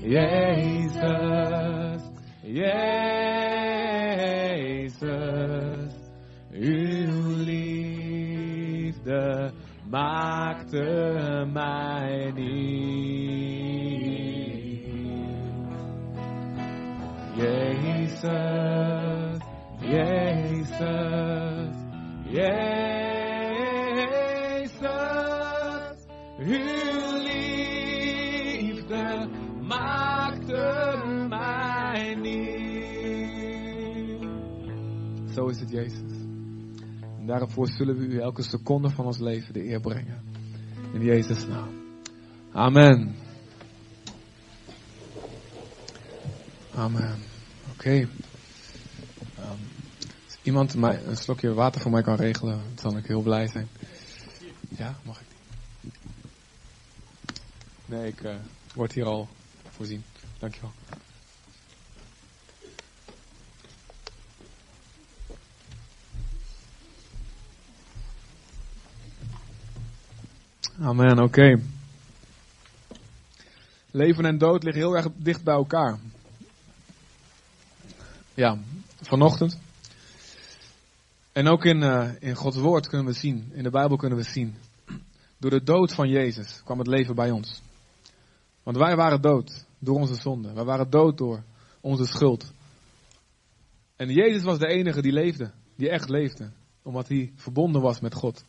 Jezus, Jezus, uw liefde maakte mij nieuw. Jezus, Jezus, Jezus, Zo is het, Jezus. En daarvoor zullen we u elke seconde van ons leven de eer brengen. In Jezus' naam. Amen. Amen. Oké. Ehm, als iemand mij een slokje water voor mij kan regelen, dan zal ik heel blij zijn. Ja, mag ik? Nee, ik eh, word hier al voorzien. Dankjewel. Amen, oké. Leven en dood liggen heel erg dicht bij elkaar. Ja, vanochtend. En ook in, uh, in Gods woord kunnen we zien, in de Bijbel kunnen we zien. Door de dood van Jezus kwam het leven bij ons. Want wij waren dood door onze zonde. Wij waren dood door onze schuld. En Jezus was de enige die leefde, die echt leefde, omdat hij verbonden was met God.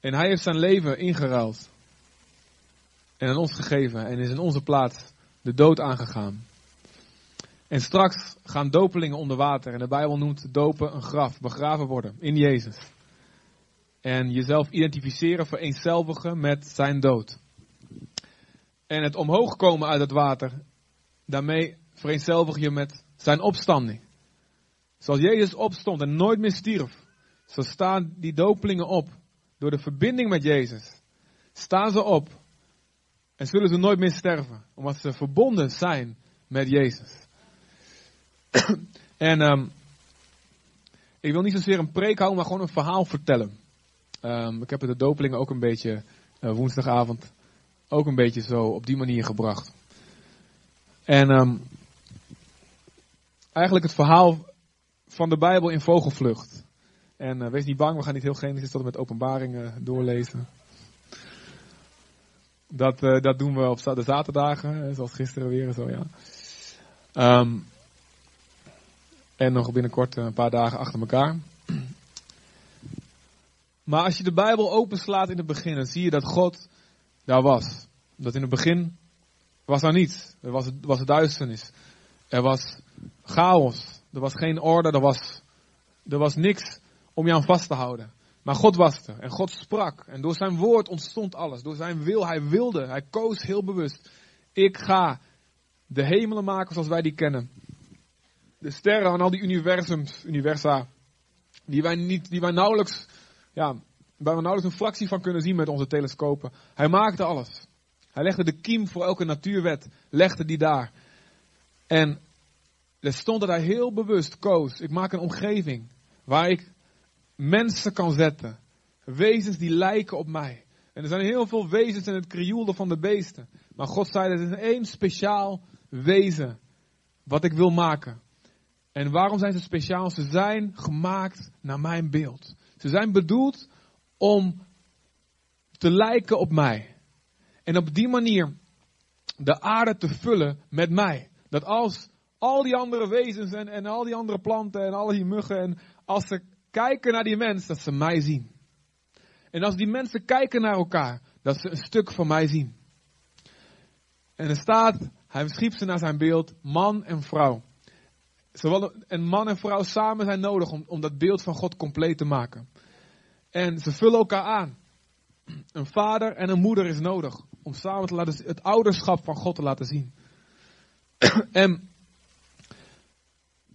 En hij heeft zijn leven ingeruild. En aan ons gegeven en is in onze plaats de dood aangegaan. En straks gaan dopelingen onder water. En de Bijbel noemt dopen een graf, begraven worden in Jezus. En jezelf identificeren, vereenzelvigen met zijn dood. En het omhoog komen uit het water, daarmee vereenzelvig je met zijn opstanding. Zoals Jezus opstond en nooit meer stierf, zo staan die dopelingen op door de verbinding met Jezus. Staan ze op en zullen ze nooit meer sterven, omdat ze verbonden zijn met Jezus. en um, ik wil niet zozeer een preek houden, maar gewoon een verhaal vertellen. Um, ik heb de dopelingen ook een beetje uh, woensdagavond ook een beetje zo op die manier gebracht. En um, eigenlijk het verhaal van de Bijbel in vogelvlucht. En uh, wees niet bang, we gaan niet heel Genesis tot en met openbaringen doorlezen. Dat, uh, dat doen we op de zaterdagen, zoals gisteren weer zo, ja. Um, en nog binnenkort een paar dagen achter elkaar. Maar als je de Bijbel openslaat in het begin, dan zie je dat God daar was. Dat in het begin was daar niets. Er was, was duisternis. Er was chaos. Er was geen orde. Er was, er was niks om je aan vast te houden. Maar God was er. En God sprak. En door zijn woord ontstond alles. Door zijn wil. Hij wilde. Hij koos heel bewust. Ik ga de hemelen maken zoals wij die kennen. De sterren en al die universums, universa. Die wij, niet, die wij nauwelijks, ja, waar we nauwelijks een fractie van kunnen zien met onze telescopen. Hij maakte alles. Hij legde de kiem voor elke natuurwet, legde die daar. En er stond dat hij heel bewust koos. Ik maak een omgeving waar ik mensen kan zetten. Wezens die lijken op mij. En er zijn heel veel wezens in het krioelde van de beesten. Maar God zei, er is één speciaal wezen wat ik wil maken. En waarom zijn ze speciaal? Ze zijn gemaakt naar mijn beeld. Ze zijn bedoeld om te lijken op mij. En op die manier de aarde te vullen met mij. Dat als al die andere wezens en, en al die andere planten en al die muggen, en als ze kijken naar die mens, dat ze mij zien. En als die mensen kijken naar elkaar, dat ze een stuk van mij zien. En er staat, hij schiep ze naar zijn beeld, man en vrouw. Zowel een man en vrouw samen zijn nodig om, om dat beeld van God compleet te maken. En ze vullen elkaar aan. Een vader en een moeder is nodig om samen te laten, het ouderschap van God te laten zien. en,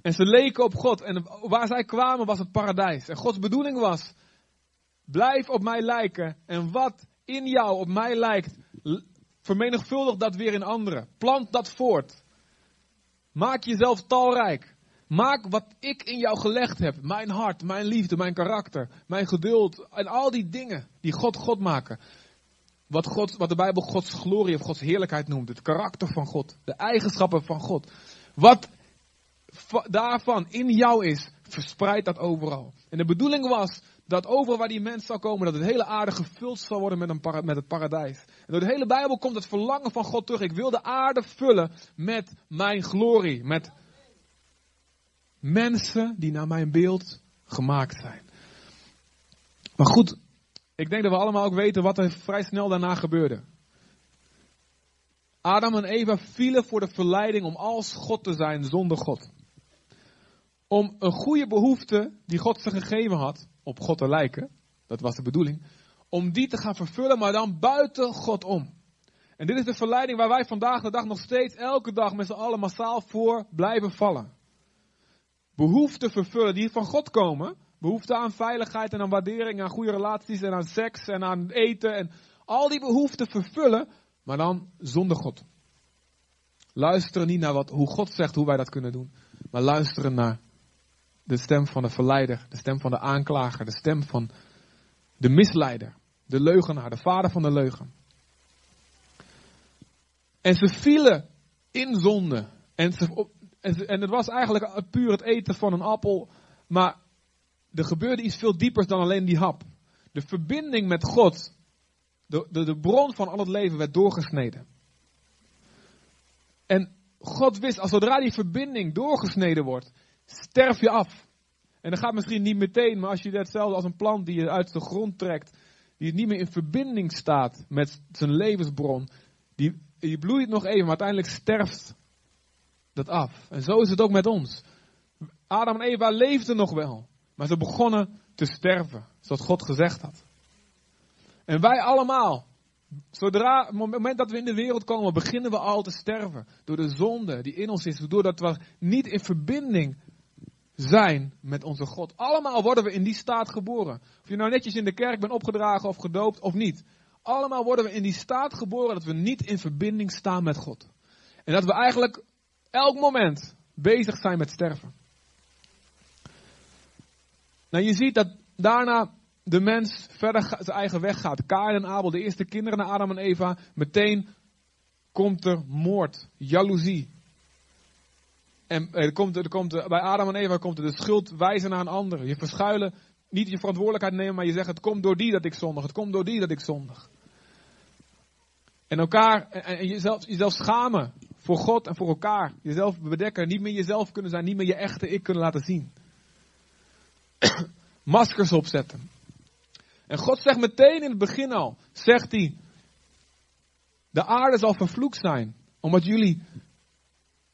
en ze leken op God. En waar zij kwamen was het paradijs. En Gods bedoeling was, blijf op mij lijken. En wat in jou op mij lijkt, vermenigvuldig dat weer in anderen. Plant dat voort. Maak jezelf talrijk. Maak wat ik in jou gelegd heb. Mijn hart, mijn liefde, mijn karakter, mijn geduld. En al die dingen die God God maken. wat, God, wat de Bijbel Gods glorie of Gods heerlijkheid noemt. Het karakter van God. De eigenschappen van God. Wat daarvan in jou is, verspreid dat overal. En de bedoeling was dat overal waar die mens zal komen, dat het hele aarde gevuld zal worden met, een met het paradijs. En door de hele Bijbel komt het verlangen van God terug. Ik wil de aarde vullen met mijn glorie. Met mensen die naar mijn beeld gemaakt zijn. Maar goed, ik denk dat we allemaal ook weten wat er vrij snel daarna gebeurde. Adam en Eva vielen voor de verleiding om als God te zijn zonder God. Om een goede behoefte die God ze gegeven had, op God te lijken, dat was de bedoeling, om die te gaan vervullen, maar dan buiten God om. En dit is de verleiding waar wij vandaag de dag nog steeds elke dag met z'n allen massaal voor blijven vallen. Behoeften vervullen die van God komen, Behoefte aan veiligheid en aan waardering, aan goede relaties en aan seks en aan eten. En al die behoeften vervullen, maar dan zonder God. Luisteren niet naar wat, hoe God zegt hoe wij dat kunnen doen. Maar luisteren naar de stem van de verleider, de stem van de aanklager, de stem van de misleider, de leugenaar, de vader van de leugen. En ze vielen in zonde. En, ze, en, het was eigenlijk puur het eten van een appel. Maar er gebeurde iets veel diepers dan alleen die hap. De verbinding met God, de, de, de bron van al het leven, werd doorgesneden. En God wist, als zodra die verbinding doorgesneden wordt, sterf je af. En dat gaat misschien niet meteen, maar als je hetzelfde als een plant die je uit de grond trekt, die niet meer in verbinding staat met zijn levensbron, die, die bloeit nog even, maar uiteindelijk sterft dat af. En zo is het ook met ons. Adam en Eva leefden nog wel. Maar ze begonnen te sterven, zoals God gezegd had. En wij allemaal, zodra, het moment dat we in de wereld komen, beginnen we al te sterven. Door de zonde die in ons is, doordat we niet in verbinding zijn met onze God. Allemaal worden we in die staat geboren. Of je nou netjes in de kerk bent opgedragen of gedoopt of niet. Allemaal worden we in die staat geboren dat we niet in verbinding staan met God. En dat we eigenlijk elk moment bezig zijn met sterven. Nou, je ziet dat daarna de mens verder zijn eigen weg gaat. Kain en Abel, de eerste kinderen naar Adam en Eva. Meteen komt er moord, jaloezie. En er komt, er komt, bij Adam en Eva komt er de schuld wijzen naar een ander. Je verschuilen, niet je verantwoordelijkheid nemen, maar je zegt: Het komt door die dat ik zondig. Het komt door die dat ik zondig. En elkaar, en jezelf, jezelf schamen voor God en voor elkaar. Jezelf bedekken, niet meer jezelf kunnen zijn, niet meer je echte ik kunnen laten zien. maskers opzetten. En God zegt meteen in het begin al, zegt hij, de aarde zal vervloekt zijn, omdat jullie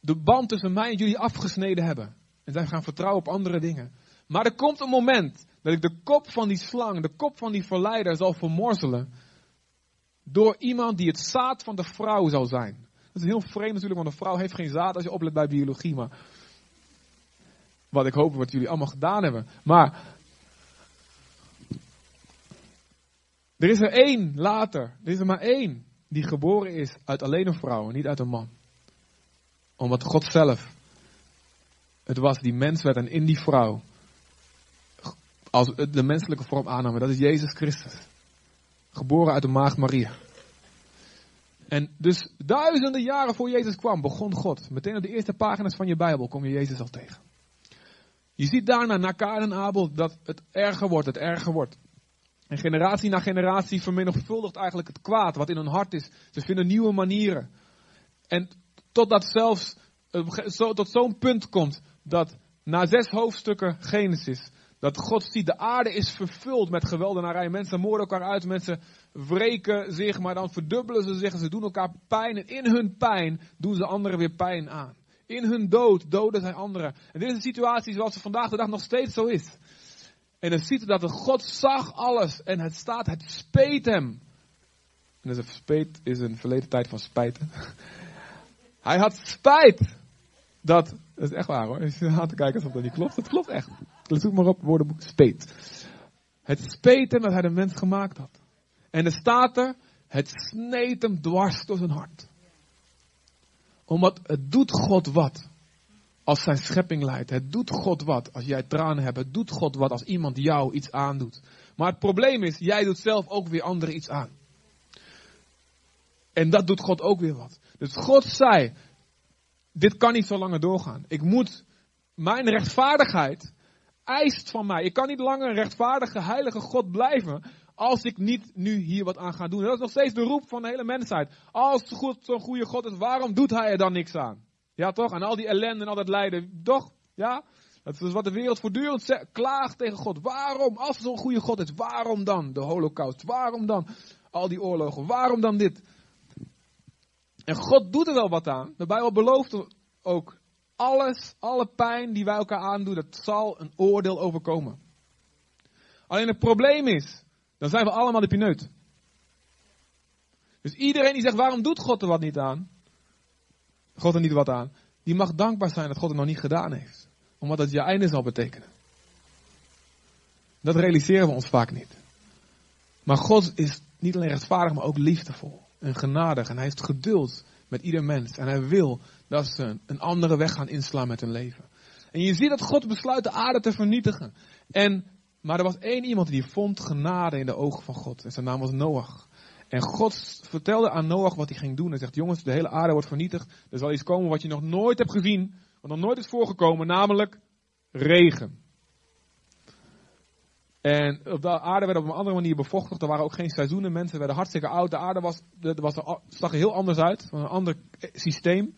de band tussen mij en jullie afgesneden hebben. En zij gaan vertrouwen op andere dingen. Maar er komt een moment dat ik de kop van die slang, de kop van die verleider zal vermorzelen. Door iemand die het zaad van de vrouw zal zijn. Dat is heel vreemd natuurlijk, want een vrouw heeft geen zaad als je oplet bij biologie. Maar wat ik hoop wat jullie allemaal gedaan hebben. Maar er is er één later. Er is er maar één die geboren is uit alleen een vrouw en niet uit een man. Omdat God zelf het was die mens werd en in die vrouw als de menselijke vorm aannam. Dat is Jezus Christus. Geboren uit de maagd Maria. En dus duizenden jaren voor Jezus kwam, begon God. Meteen op de eerste pagina's van je Bijbel kom je Jezus al tegen. Je ziet daarna, na Kain en Abel, dat het erger wordt, het erger wordt. En generatie na generatie vermenigvuldigt eigenlijk het kwaad wat in hun hart is. Ze vinden nieuwe manieren. En totdat zelfs, eh, zo, tot zo'n punt komt dat na zes hoofdstukken Genesis, dat God ziet, de aarde is vervuld met geweldenarij. Mensen moorden elkaar uit, mensen wreken zich, maar dan verdubbelen ze zich en ze doen elkaar pijn. En in hun pijn doen ze anderen weer pijn aan. In hun dood doden zij anderen. En dit is een situatie zoals het vandaag de dag nog steeds zo is. En dan ziet dat de God zag alles en het staat, het speet hem. En dus speet is een verleden tijd van spijten. Hij had spijt. Dat, dat is echt waar hoor. Je aan te kijken of dat niet klopt. Dat klopt echt. Zoek maar op woordenboek speet. Het speet hem dat hij de mens gemaakt had. En er staat er, het sneed hem dwars door zijn hart omdat het doet God wat als zijn schepping leidt. Het doet God wat als jij tranen hebt. Het doet God wat als iemand jou iets aandoet. Maar het probleem is, jij doet zelf ook weer anderen iets aan. En dat doet God ook weer wat. Dus God zei, dit kan niet zo langer doorgaan. Ik moet, mijn rechtvaardigheid eist van mij. Ik kan niet langer een rechtvaardige, heilige God blijven als ik niet nu hier wat aan ga doen. Dat is nog steeds de roep van de hele mensheid. Als God zo'n goede God is, waarom doet hij er dan niks aan? Ja toch? En al die ellende en al dat lijden. Toch? Ja? Dat is wat de wereld voortdurend klaagt tegen God. Waarom? Als zo'n goede God is, waarom dan de holocaust? Waarom dan al die oorlogen? Waarom dan dit? En God doet er wel wat aan. De Bijbel belooft ook alles, alle pijn die wij elkaar aandoen, dat zal een oordeel overkomen. Alleen het probleem is, dan zijn we allemaal de pineut. Dus iedereen die zegt, waarom doet God er wat niet aan? God er niet wat aan. Die mag dankbaar zijn dat God het nog niet gedaan heeft. Omdat dat je einde zal betekenen. Dat realiseren we ons vaak niet. Maar God is niet alleen rechtvaardig, maar ook liefdevol en genadig. En hij heeft geduld met ieder mens. En hij wil dat ze een andere weg gaan inslaan met hun leven. En je ziet dat God besluit de aarde te vernietigen. En, maar er was één iemand die vond genade in de ogen van God. En zijn naam was Noach. En God vertelde aan Noach wat hij ging doen. Hij zegt, jongens, de hele aarde wordt vernietigd. Er zal iets komen wat je nog nooit hebt gezien. Wat nog nooit is voorgekomen, namelijk regen. En op de aarde werd op een andere manier bevochtigd. Er waren ook geen seizoenen. Mensen werden hartstikke oud. De aarde was, er was, zag er heel anders uit. Een ander systeem.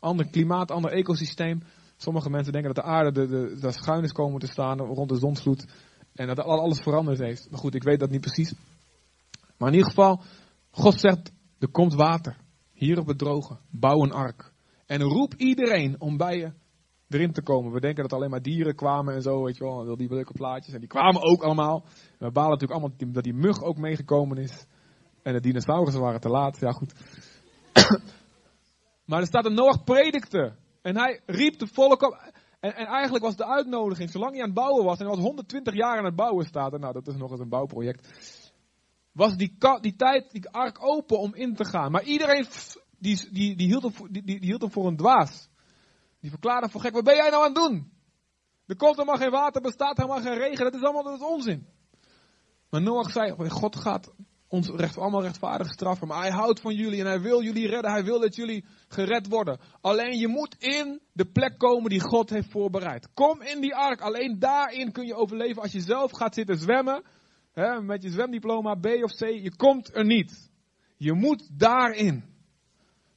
Ander klimaat, ander ecosysteem. Sommige mensen denken dat de aarde de, de, de schuin is komen te staan rond de zonsvloed. En dat alles veranderd heeft. Maar goed, ik weet dat niet precies. Maar in ieder geval, God zegt, er komt water. Hier op het droge. Bouw een ark. En roep iedereen om bij je erin te komen. We denken dat alleen maar dieren kwamen en zo, weet je wel, die leuke plaatjes. En die kwamen ook allemaal. We balen natuurlijk allemaal dat die mug ook meegekomen is. En de dinosaurussen waren te laat, ja goed. maar er staat een Noach predikte. En hij riep de volk op. En, en, eigenlijk was de uitnodiging, zolang hij aan het bouwen was, en hij was 120 jaar aan het bouwen staat, en nou dat is nog eens een bouwproject, was die, die tijd, die ark open om in te gaan. Maar iedereen, die, die, die, hield, hem, die, die hield hem voor een dwaas. Die verklaarde voor gek, wat ben jij nou aan het doen? Er komt helemaal geen water, bestaat helemaal geen regen, dat is allemaal dat onzin. Maar Noach zei, God gaat ons recht, allemaal rechtvaardig straffen, maar hij houdt van jullie en hij wil jullie redden, hij wil dat jullie gered worden. Alleen je moet in de plek komen die God heeft voorbereid. Kom in die ark, alleen daarin kun je overleven als je zelf gaat zitten zwemmen, hè, met je zwemdiploma B of C, je komt er niet. Je moet daarin.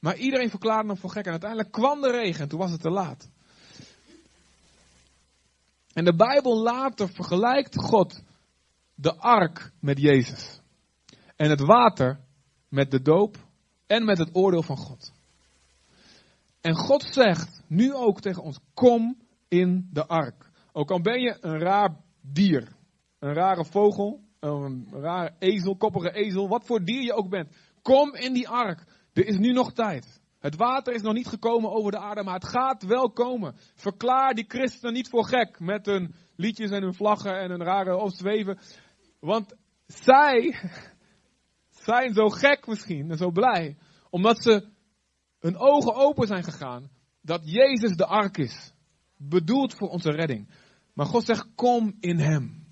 Maar iedereen verklaarde hem voor gek. En uiteindelijk kwam de regen en toen was het te laat. En de Bijbel later vergelijkt God de ark met Jezus. En het water met de doop en met het oordeel van God. En God zegt nu ook tegen ons: kom in de ark. Ook al ben je een raar dier, een rare vogel, een rare ezel, koppige ezel, wat voor dier je ook bent. Kom in die ark. Er is nu nog tijd. Het water is nog niet gekomen over de aarde, maar het gaat wel komen. Verklaar die christenen niet voor gek met hun liedjes en hun vlaggen en hun rare opzweven. Want zij zijn zo gek misschien en zo blij, omdat ze hun ogen open zijn gegaan dat Jezus de ark is. Bedoeld voor onze redding. Maar God zegt, kom in Hem.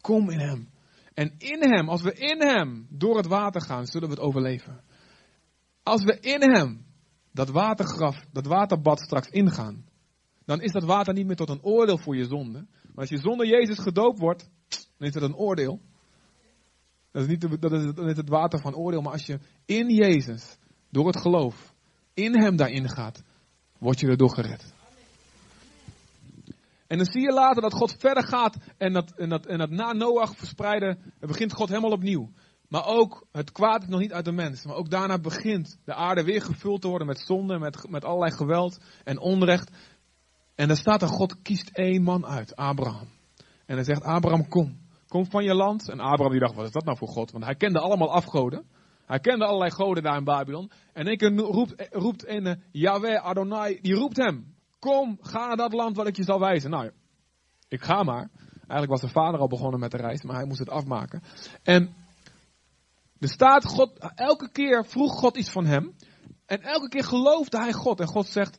Kom in Hem. En in Hem, als we in Hem door het water gaan, zullen we het overleven. Als we in hem dat watergraf, dat waterbad straks ingaan, dan is dat water niet meer tot een oordeel voor je zonde. Maar als je zonder Jezus gedoopt wordt, dan is het een oordeel. Dat is, niet dat is, dat is het water van oordeel, maar als je in Jezus, door het geloof, in hem daarin gaat, word je erdoor gered. En dan zie je later dat God verder gaat en dat, en dat, en dat na Noach verspreiden, begint God helemaal opnieuw. Maar ook, het kwaad is nog niet uit de mens. Maar ook daarna begint de aarde weer gevuld te worden met zonde, met, met allerlei geweld en onrecht. En er staat dat God kiest één man uit, Abraham. En hij zegt, Abraham kom, kom van je land. En Abraham die dacht, wat is dat nou voor God? Want hij kende allemaal afgoden. Hij kende allerlei goden daar in Babylon. En één keer roept, roept een Yahweh Adonai, die roept hem. Kom, ga naar dat land wat ik je zal wijzen. Nou, ik ga maar. Eigenlijk was de vader al begonnen met de reis, maar hij moest het afmaken. En er staat, God, elke keer vroeg God iets van hem. En elke keer geloofde hij God. En God zegt,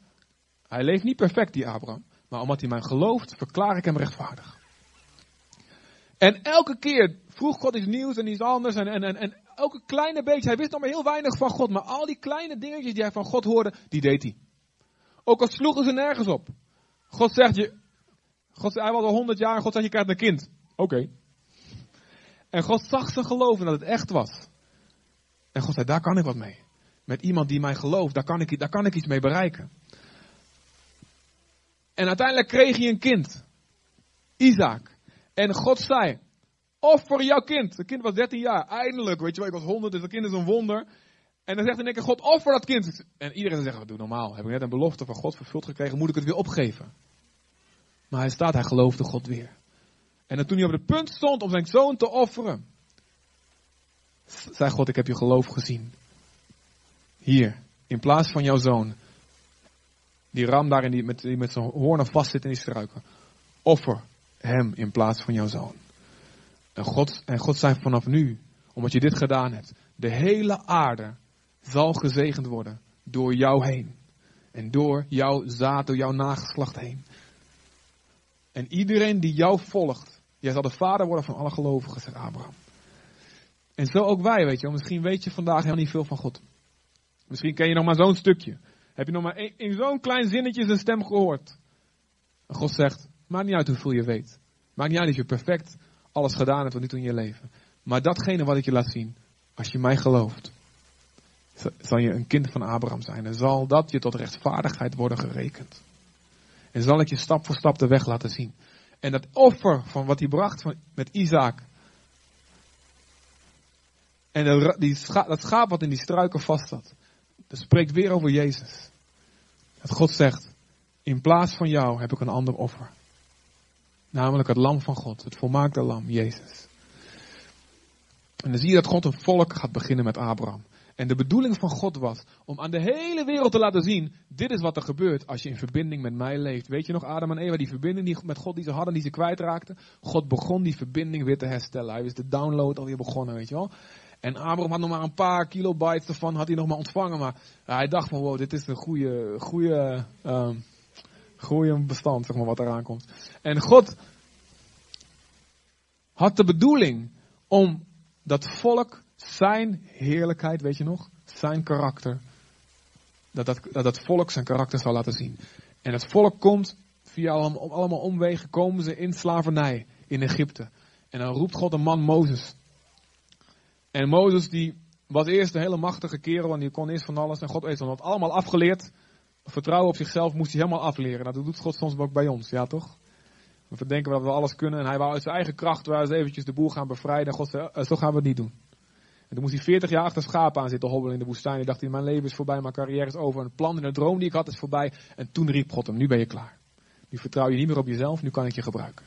hij leeft niet perfect, die Abraham. Maar omdat hij mij gelooft, verklaar ik hem rechtvaardig. En elke keer vroeg God iets nieuws en iets anders. En, en, en, elke kleine beetje, hij wist nog maar heel weinig van God, maar al die kleine dingetjes die hij van God hoorde, die deed hij. Ook al sloegen ze nergens op. God zegt je, God, hij was al honderd jaar en God zegt je krijgt een kind. Oké. En God zag ze geloven dat het echt was. En God zei, daar kan ik wat mee. Met iemand die mij gelooft, daar kan ik, daar kan ik iets mee bereiken. En uiteindelijk kreeg hij een kind. Isaac. En God zei, offer jouw kind. Het kind was 13 jaar. Eindelijk, weet je wel, ik was 100, dus dat kind is een wonder. En dan zegt in één God, offer dat kind. En iedereen zegt, doe normaal. Heb ik net een belofte van God vervuld gekregen, moet ik het weer opgeven. Maar hij staat, hij geloofde God weer. En toen hij op het punt stond om zijn zoon te offeren, zei God, ik heb je geloof gezien. Hier, in plaats van jouw zoon, die ram daar in die, met, die met zijn hoornen vastzit in die struiken, offer hem in plaats van jouw zoon. En God, en God zei vanaf nu, omdat je dit gedaan hebt, de hele aarde zal gezegend worden door jou heen. En door jouw zaad, door jouw nageslacht heen. En iedereen die jou volgt, jij zal de vader worden van alle gelovigen, zegt Abraham. En zo ook wij, weet je. Misschien weet je vandaag helemaal niet veel van God. Misschien ken je nog maar zo'n stukje. Heb je nog maar in zo'n klein zinnetje zijn stem gehoord. En God zegt, maakt niet uit hoeveel je weet. Maakt niet uit dat je perfect alles gedaan hebt wat nu toe in je leven. Maar datgene wat ik je laat zien, als je mij gelooft, zal je een kind van Abraham zijn. En zal dat je tot rechtvaardigheid worden gerekend. En zal ik je stap voor stap de weg laten zien. En dat offer van wat hij bracht met Isaac. En dat, die dat schaap wat in die struiken vast zat. Dat spreekt weer over Jezus. Dat God zegt, in plaats van jou heb ik een ander offer. Namelijk het lam van God, het volmaakte lam, Jezus. En dan zie je dat God een volk gaat beginnen met Abraham. En de bedoeling van God was om aan de hele wereld te laten zien, dit is wat er gebeurt als je in verbinding met mij leeft. Weet je nog, Adam en Eva, die verbinding die met God die ze hadden, die ze kwijtraakten? God begon die verbinding weer te herstellen. Hij is de download alweer begonnen, weet je wel. En Abraham had nog maar een paar kilobytes ervan, had hij nog maar ontvangen. Maar hij dacht van, wow, dit is een goede, goede, um, goede bestand, zeg maar, wat eraan komt. En God had de bedoeling om dat volk zijn heerlijkheid, weet je nog? Zijn karakter. Dat dat, dat volk zijn karakter zal laten zien. En het volk komt via allemaal, allemaal omwegen, komen ze in slavernij in Egypte. En dan roept God een man Mozes. En Mozes die was eerst een hele machtige kerel en die kon eerst van alles. En God heeft hem dat allemaal afgeleerd. Vertrouwen op zichzelf moest hij helemaal afleren. Nou, dat doet God soms ook bij ons, ja toch? We verdenken dat we alles kunnen en hij wou uit zijn eigen kracht wel eens eventjes de boel gaan bevrijden. En God zei, eh, zo gaan we het niet doen. En toen moest hij 40 jaar achter schapen aan zitten hobbelen in de woestijn. Hij dacht mijn leven is voorbij, mijn carrière is over. Een plan en een droom die ik had is voorbij. En toen riep God hem, nu ben je klaar. Nu vertrouw je niet meer op jezelf, nu kan ik je gebruiken.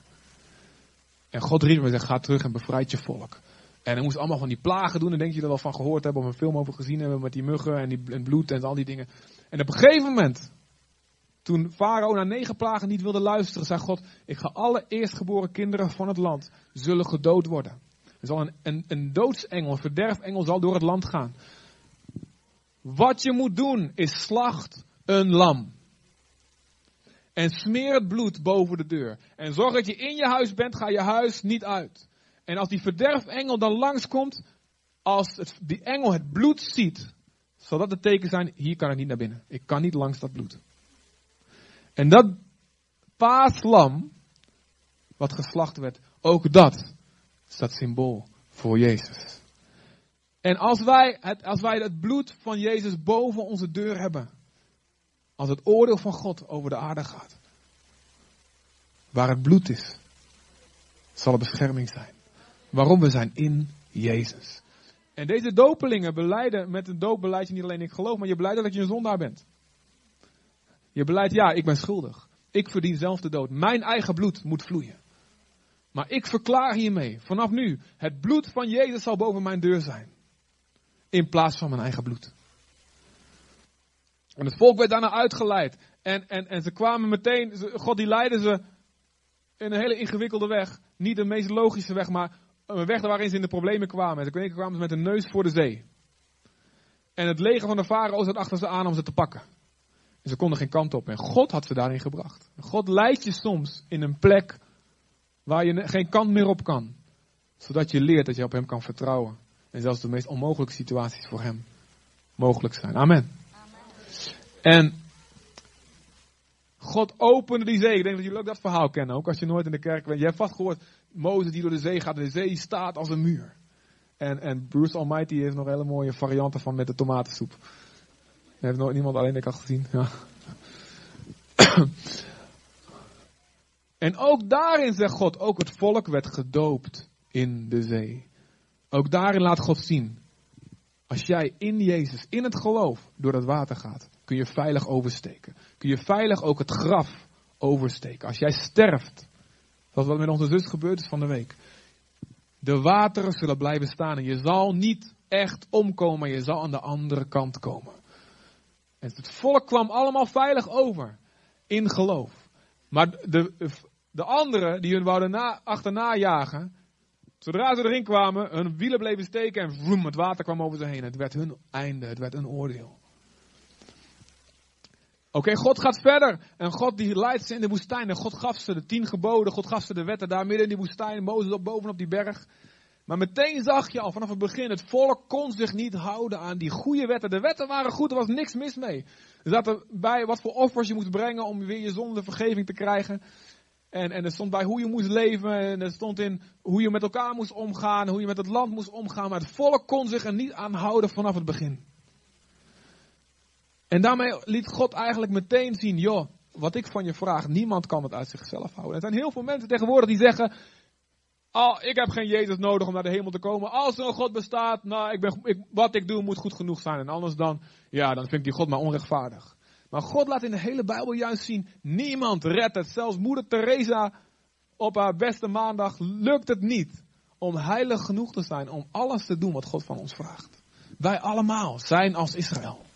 En God riep hem en zei, ga terug en bevrijd je volk. En hij moest allemaal van die plagen doen. En denk je er wel van gehoord hebben of een film over gezien hebben met die muggen en, die, en bloed en al die dingen. En op een gegeven moment, toen Farao naar negen plagen niet wilde luisteren, zei God, ik ga alle eerstgeboren kinderen van het land zullen gedood worden. Er zal een, een, een doodsengel, een verderfengel zal door het land gaan. Wat je moet doen is slacht een lam. En smeer het bloed boven de deur. En zorg dat je in je huis bent, ga je huis niet uit. En als die verderfengel dan langskomt, als die engel het bloed ziet, zal dat het teken zijn, hier kan ik niet naar binnen. Ik kan niet langs dat bloed. En dat paaslam, wat geslacht werd, ook dat staat symbool voor Jezus. En als wij, het, als wij het bloed van Jezus boven onze deur hebben, als het oordeel van God over de aarde gaat, waar het bloed is, zal er bescherming zijn. Waarom we zijn in Jezus. En deze dopelingen beleiden, met een doop beleid je niet alleen ik geloof, maar je beleidt dat je een zondaar bent. Je beleidt, ja, ik ben schuldig. Ik verdien zelf de dood. Mijn eigen bloed moet vloeien. Maar ik verklaar hiermee, vanaf nu, het bloed van Jezus zal boven mijn deur zijn. In plaats van mijn eigen bloed. En het volk werd daarna uitgeleid. En, en, en ze kwamen meteen, God die leidde ze in een hele ingewikkelde weg. Niet de meest logische weg, maar een weg waarin ze in de problemen kwamen. En ze kwamen ze met een neus voor de zee. En het leger van de farao zat achter ze aan om ze te pakken. En ze konden geen kant op. En God had ze daarin gebracht. God leidt je soms in een plek waar je geen kant meer op kan. Zodat je leert dat je op hem kan vertrouwen. En zelfs de meest onmogelijke situaties voor hem mogelijk zijn. Amen. En God opende die zee. Ik denk dat jullie ook dat verhaal kennen. Ook als je nooit in de kerk bent. Je hebt vast gehoord. Mozes die door de zee gaat. De zee staat als een muur. En, en Bruce Almighty heeft nog hele mooie varianten van met de tomatensoep. Dat heeft nooit niemand alleen ik al gezien. Ja. en ook daarin zegt God. Ook het volk werd gedoopt in de zee. Ook daarin laat God zien. Als jij in Jezus, in het geloof, door het water gaat, kun je veilig oversteken. Kun je veilig ook het graf oversteken. Als jij sterft, zoals wat met onze zus gebeurd is van de week. De wateren zullen blijven staan en je zal niet echt omkomen, maar je zal aan de andere kant komen. En het volk kwam allemaal veilig over in geloof. Maar de, de anderen die hun wouden na, achterna jagen, Zodra ze erin kwamen, hun wielen bleven steken en vroom, het water kwam over ze heen. Het werd hun einde, het werd een oordeel. Oké, God gaat verder. En God die leidt ze in de woestijn. En God gaf ze de tien geboden. God gaf ze de wetten daar midden in die woestijn. Mozes op bovenop die berg. Maar meteen zag je al vanaf het begin, het volk kon zich niet houden aan die goede wetten. De wetten waren goed, er was niks mis mee. Er zat erbij wat voor offers je moest brengen om weer je zonde vergeving te krijgen. En, en er stond bij hoe je moest leven. En er stond in hoe je met elkaar moest omgaan. Hoe je met het land moest omgaan. Maar het volk kon zich er niet aan houden vanaf het begin. En daarmee liet God eigenlijk meteen zien: joh, wat ik van je vraag, niemand kan het uit zichzelf houden. Er zijn heel veel mensen tegenwoordig die zeggen: Oh, ik heb geen Jezus nodig om naar de hemel te komen. Als een God bestaat, nou, ik ben, ik, wat ik doe moet goed genoeg zijn. En anders dan, ja, dan vind ik die God maar onrechtvaardig. Maar God laat in de hele Bijbel juist zien, niemand redt het. Zelfs moeder Teresa op haar beste maandag lukt het niet om heilig genoeg te zijn om alles te doen wat God van ons vraagt. Wij allemaal zijn als Israël.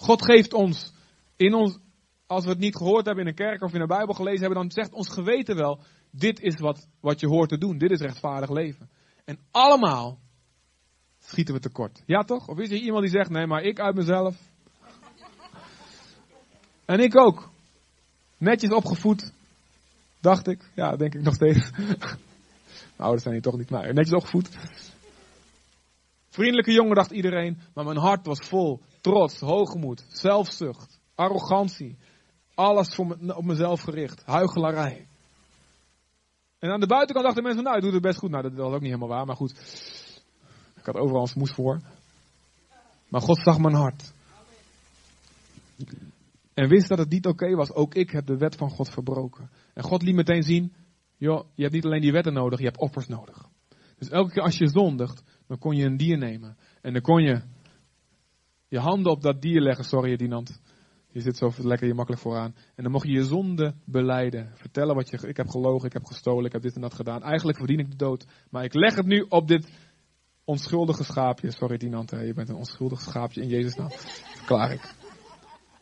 God geeft ons in ons, als we het niet gehoord hebben in een kerk of in de Bijbel gelezen hebben, dan zegt ons geweten wel, dit is wat, wat je hoort te doen. Dit is rechtvaardig leven. En allemaal schieten we tekort. Ja toch? Of is er iemand die zegt, nee maar ik uit mezelf, en ik ook. Netjes opgevoed. Dacht ik. Ja, denk ik nog steeds. Mijn ouders zijn hier toch niet, maar netjes opgevoed. Vriendelijke jongen, dacht iedereen. Maar mijn hart was vol trots, hoogmoed, zelfzucht, arrogantie. Alles voor op mezelf gericht. Huichelarij. En aan de buitenkant dachten mensen, nou, ik doe het best goed. Nou, dat was ook niet helemaal waar, maar goed. Ik had overal een smoes voor. Maar God zag mijn hart. En wist dat het niet oké was. Ook ik heb de wet van God verbroken. En God liet meteen zien, joh, je hebt niet alleen die wetten nodig, je hebt offers nodig. Dus elke keer als je zondigt, dan kon je een dier nemen. En dan kon je je handen op dat dier leggen. Sorry, Dinant. Je zit zo lekker hier makkelijk vooraan. En dan mocht je je zonde beleiden. Vertellen wat je, ik heb gelogen, ik heb gestolen, ik heb dit en dat gedaan. Eigenlijk verdien ik de dood. Maar ik leg het nu op dit onschuldige schaapje. Sorry, Dinant, je bent een onschuldig schaapje in Jezus' naam. Verklaar ik.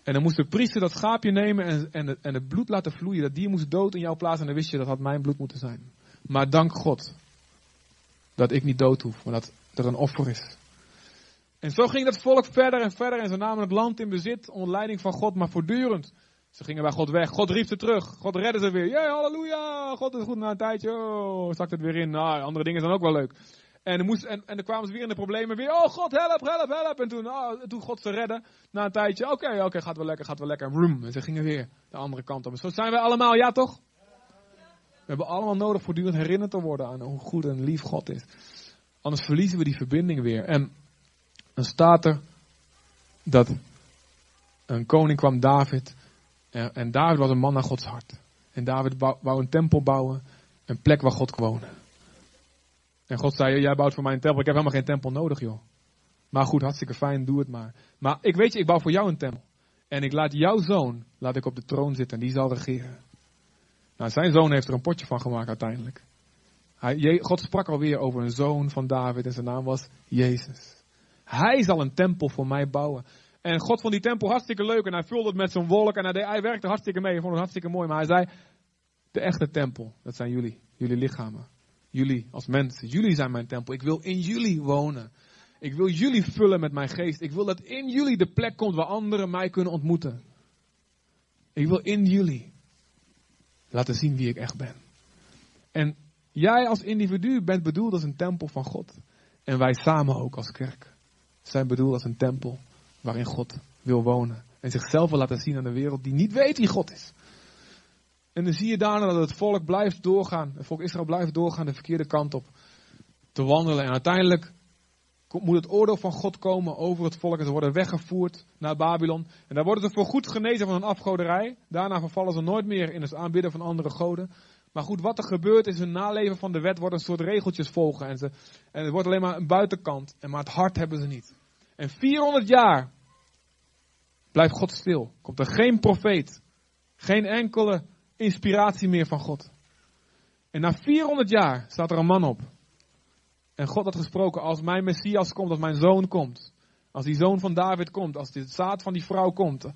En dan moest de priester dat schaapje nemen en, en, het, en het bloed laten vloeien. Dat dier moest dood in jouw plaats en dan wist je dat had mijn bloed moeten zijn. Maar dank God dat ik niet dood hoef, maar dat er een offer is. En zo ging dat volk verder en verder en ze namen het land in bezit onder leiding van God, maar voortdurend. Ze gingen bij God weg. God riep ze terug. God redde ze weer. Ja, halleluja. God is goed na een tijdje. Oh, zakt het weer in. Nou, andere dingen zijn ook wel leuk. En, moest, en, dan kwamen ze weer in de problemen. Weer, oh God, help, help, help. En toen, oh, toen God ze redden. Na een tijdje, oké, oké, gaat wel lekker, gaat wel lekker. Room. En ze gingen weer de andere kant op. Zo zijn wij allemaal, ja toch? We hebben allemaal nodig voortdurend herinnerd te worden aan hoe goed en lief God is. Anders verliezen we die verbinding weer. En dan staat er dat een koning kwam, David. En, en David was een man naar Gods hart. En David wou een tempel bouwen. Een plek waar God woonde. En God zei, jij bouwt voor mij een tempel. Ik heb helemaal geen tempel nodig, joh. Maar goed, hartstikke fijn, doe het maar. Maar ik weet je, ik bouw voor jou een tempel. En ik laat jouw zoon, laat ik op de troon zitten en die zal regeren. Nou, zijn zoon heeft er een potje van gemaakt uiteindelijk. Hij, God sprak alweer over een zoon van David en zijn naam was Jezus. Hij zal een tempel voor mij bouwen. En God vond die tempel hartstikke leuk en hij vulde het met zo'n wolk en hij, hij werkte hartstikke mee. Hij vond het hartstikke mooi. Maar hij zei, de echte tempel, dat zijn jullie, jullie lichamen. Jullie als mensen, jullie zijn mijn tempel. Ik wil in jullie wonen. Ik wil jullie vullen met mijn geest. Ik wil dat in jullie de plek komt waar anderen mij kunnen ontmoeten. Ik wil in jullie laten zien wie ik echt ben. En jij als individu bent bedoeld als een tempel van God. En wij samen ook als kerk zijn bedoeld als een tempel waarin God wil wonen. En zichzelf wil laten zien aan de wereld die niet weet wie God is. En dan zie je daarna dat het volk blijft doorgaan. Het volk Israël blijft doorgaan de verkeerde kant op te wandelen. En uiteindelijk moet het oordeel van God komen over het volk. En ze worden weggevoerd naar Babylon. En daar worden ze voor goed genezen van een afgoderij. Daarna vervallen ze nooit meer in het aanbidden van andere goden. Maar goed, wat er gebeurt is hun naleven van de wet wordt een soort regeltjes volgen. En, ze, en het wordt alleen maar een buitenkant. En maar het hart hebben ze niet. En 400 jaar blijft God stil. Komt er geen profeet. Geen enkele inspiratie meer van God. En na 400 jaar staat er een man op. En God had gesproken, als mijn Messias komt, als mijn zoon komt. Als die zoon van David komt, als de zaad van die vrouw komt.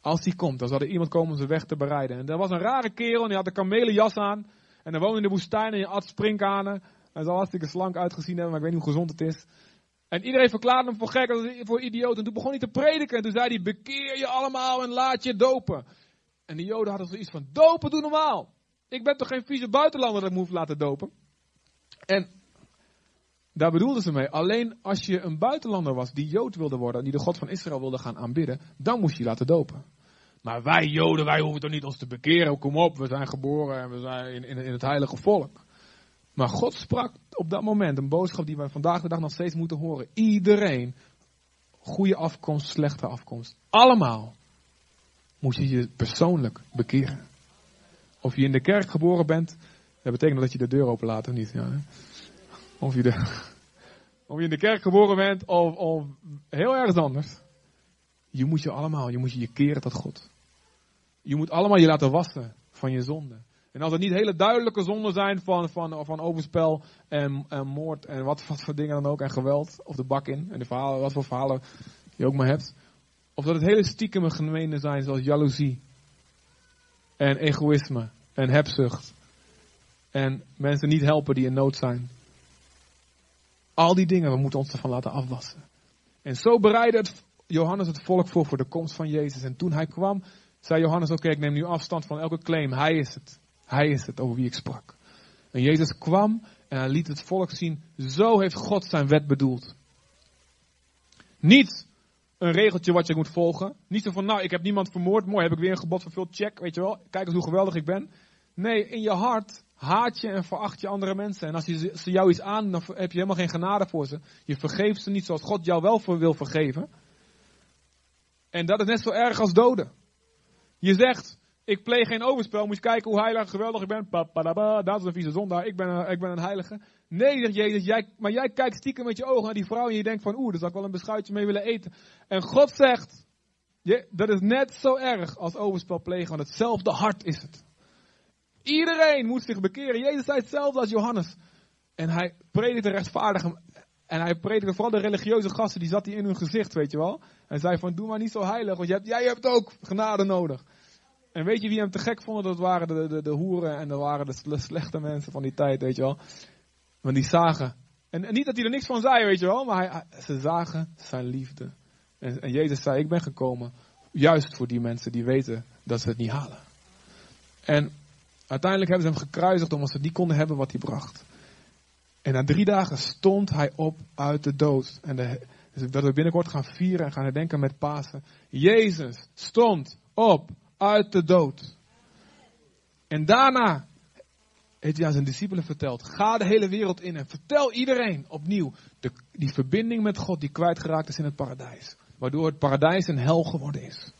Als die komt, dan zal er iemand komen om zijn weg te bereiden. En er was een rare kerel en die had een kamelenjas aan. En hij woonde in de woestijn en je at sprinkhanen. Hij zal hartstikke slank uitgezien hebben, maar ik weet niet hoe gezond het is. En iedereen verklaarde hem voor gek, voor idioot. En toen begon hij te prediken. En toen zei hij, bekeer je allemaal en laat je dopen. En de joden hadden zoiets van, dopen doe normaal. Ik ben toch geen vieze buitenlander dat ik laten dopen. En daar bedoelden ze mee. Alleen als je een buitenlander was die Jood wilde worden, die de God van Israël wilde gaan aanbidden, dan moest je je laten dopen. Maar wij Joden, wij hoeven toch niet ons te bekeren. Kom op, we zijn geboren en we zijn in, in, in het heilige volk. Maar God sprak op dat moment een boodschap die wij vandaag de dag nog steeds moeten horen. Iedereen, goede afkomst, slechte afkomst, allemaal moet je je persoonlijk bekeren. Of je in de kerk geboren bent, dat betekent dat je de deur openlaat of niet. Ja, of, je of je in de kerk geboren bent of, of heel ergens anders. Je moet je allemaal, je moet je, je keren tot God. Je moet allemaal je laten wassen van je zonde. En als het niet hele duidelijke zonden zijn van, van, van overspel en, en moord en wat, wat voor dingen dan ook en geweld, of de bak in en de verhalen, wat voor verhalen je ook maar hebt. Of dat het hele stiekeme gemeenen zijn zoals jaloezie en egoïsme en hebzucht en mensen niet helpen die in nood zijn. Al die dingen, we moeten ons ervan laten afwassen. En zo bereidde Johannes het volk voor voor de komst van Jezus. En toen hij kwam, zei Johannes, oké, ik neem nu afstand van elke claim. Hij is het. Hij is het over wie ik sprak. En Jezus kwam en hij liet het volk zien, zo heeft God zijn wet bedoeld. Niet een regeltje wat je moet volgen. Niet zo van, nou, ik heb niemand vermoord, mooi, heb ik weer een gebod vervuld, check, weet je wel. Kijk eens hoe geweldig ik ben. Nee, in je hart haat je en veracht je andere mensen. En als ze jou iets aan, dan heb je helemaal geen genade voor ze. Je vergeeft ze niet zoals God jou wel voor wil vergeven. En dat is net zo erg als doden. Je zegt, ik pleeg geen overspel, moet je kijken hoe heilig en geweldig ik ben. Pa, dat is een vieze zondaar, ik ben een, ik ben een heilige. Nee, zegt Jezus, jij, maar jij kijkt stiekem met je ogen naar die vrouw en je denkt van, oeh, daar zou ik wel een beschuitje mee willen eten. En God zegt, dat is net zo erg als overspel plegen, want hetzelfde hart is het. Iedereen moet zich bekeren. Jezus zei hetzelfde als Johannes. En hij predikte rechtvaardig. En hij predikte vooral de religieuze gasten, die zat hij in hun gezicht, weet je wel. Hij zei van, doe maar niet zo heilig, want jij hebt ook genade nodig. En weet je wie hem te gek vonden? Dat waren de, de, de hoeren en dat waren de slechte mensen van die tijd, weet je wel. Want die zagen. En, niet dat hij er niks van zei, weet je wel, maar hij, ze zagen zijn liefde. En, en Jezus zei, ik ben gekomen juist voor die mensen die weten dat ze het niet halen. En uiteindelijk hebben ze hem gekruisigd omdat ze niet konden hebben wat hij bracht. En na drie dagen stond hij op uit de dood. En de, dus dat we binnenkort gaan vieren en gaan herdenken met Pasen. Jezus stond op uit de dood. En daarna heeft hij aan zijn discipelen verteld. Ga de hele wereld in en vertel iedereen opnieuw de, die verbinding met God die kwijtgeraakt is in het paradijs. Waardoor het paradijs een hel geworden is.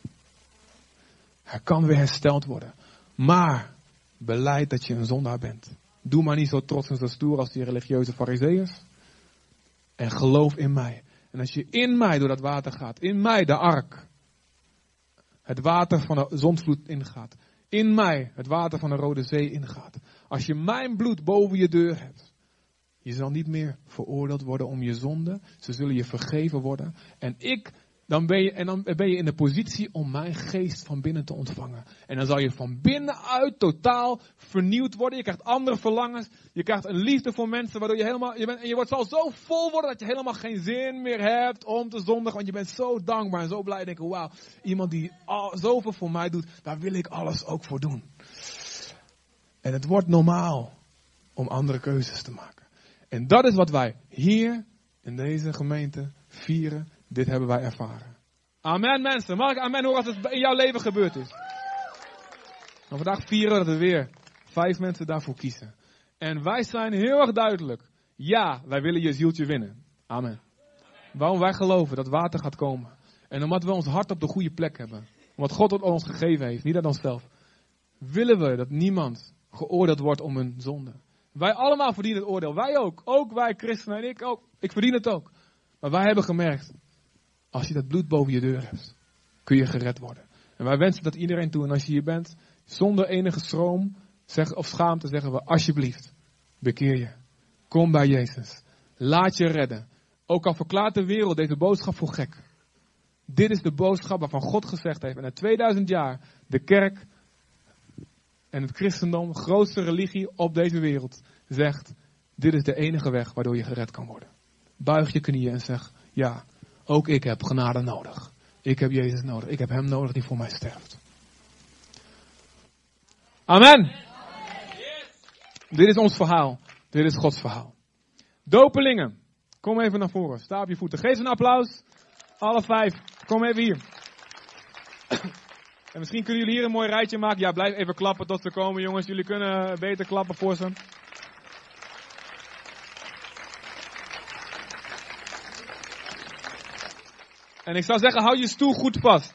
Hij kan weer hersteld worden. Maar beleid dat je een zondaar bent. Doe maar niet zo trots en zo stoer als die religieuze fariseeërs. En geloof in mij. En als je in mij door dat water gaat, in mij de ark, het water van de zondvloed ingaat, in mij het water van de Rode Zee ingaat. Als je mijn bloed boven je deur hebt, je zal niet meer veroordeeld worden om je zonde. Ze zullen je vergeven worden. En ik dan ben je, en dan ben je in de positie om mijn geest van binnen te ontvangen. En dan zal je van binnenuit totaal vernieuwd worden. Je krijgt andere verlangens. Je krijgt een liefde voor mensen, waardoor je helemaal, je bent, en je wordt zal zo vol worden dat je helemaal geen zin meer hebt om te zondigen. Want je bent zo dankbaar en zo blij. Denken, wauw, iemand die al, zoveel voor mij doet, daar wil ik alles ook voor doen. En het wordt normaal om andere keuzes te maken. En dat is wat wij hier in deze gemeente vieren. Dit hebben wij ervaren. Amen mensen. Mag amen horen als het in jouw leven gebeurd is? Vandaag vieren we dat er weer vijf mensen daarvoor kiezen. En wij zijn heel erg duidelijk. Ja, wij willen je zieltje winnen. Amen. Waarom wij geloven dat water gaat komen. En omdat we ons hart op de goede plek hebben. Omdat God het ons gegeven heeft, niet aan onszelf. Willen we dat niemand geoordeeld wordt om hun zonde. Wij allemaal verdienen het oordeel. Wij ook. Ook wij christenen en ik ook. Ik verdien het ook. Maar wij hebben gemerkt. Als je dat bloed boven je deur hebt. Kun je gered worden. En wij wensen dat iedereen toe. En als je hier bent. Zonder enige stroom zeg, of schaamte zeggen we alsjeblieft. Bekeer je. Kom bij Jezus. Laat je redden. Ook al verklaart de wereld deze boodschap voor gek. Dit is de boodschap waarvan God gezegd heeft. En na 2000 jaar de kerk en het christendom, grootste religie op deze wereld, zegt: Dit is de enige weg waardoor je gered kan worden. Buig je knieën en zeg: Ja, ook ik heb genade nodig. Ik heb Jezus nodig. Ik heb Hem nodig die voor mij sterft. Amen. Dit is ons verhaal. Dit is Gods verhaal. Dopelingen. Kom even naar voren. Sta op je voeten. Geef een applaus. Alle vijf. Kom even hier. En misschien kunnen jullie hier een mooi rijtje maken. Ja, blijf even klappen tot ze komen, jongens. Jullie kunnen beter klappen voor ze. En ik zou zeggen, hou je stoel goed vast.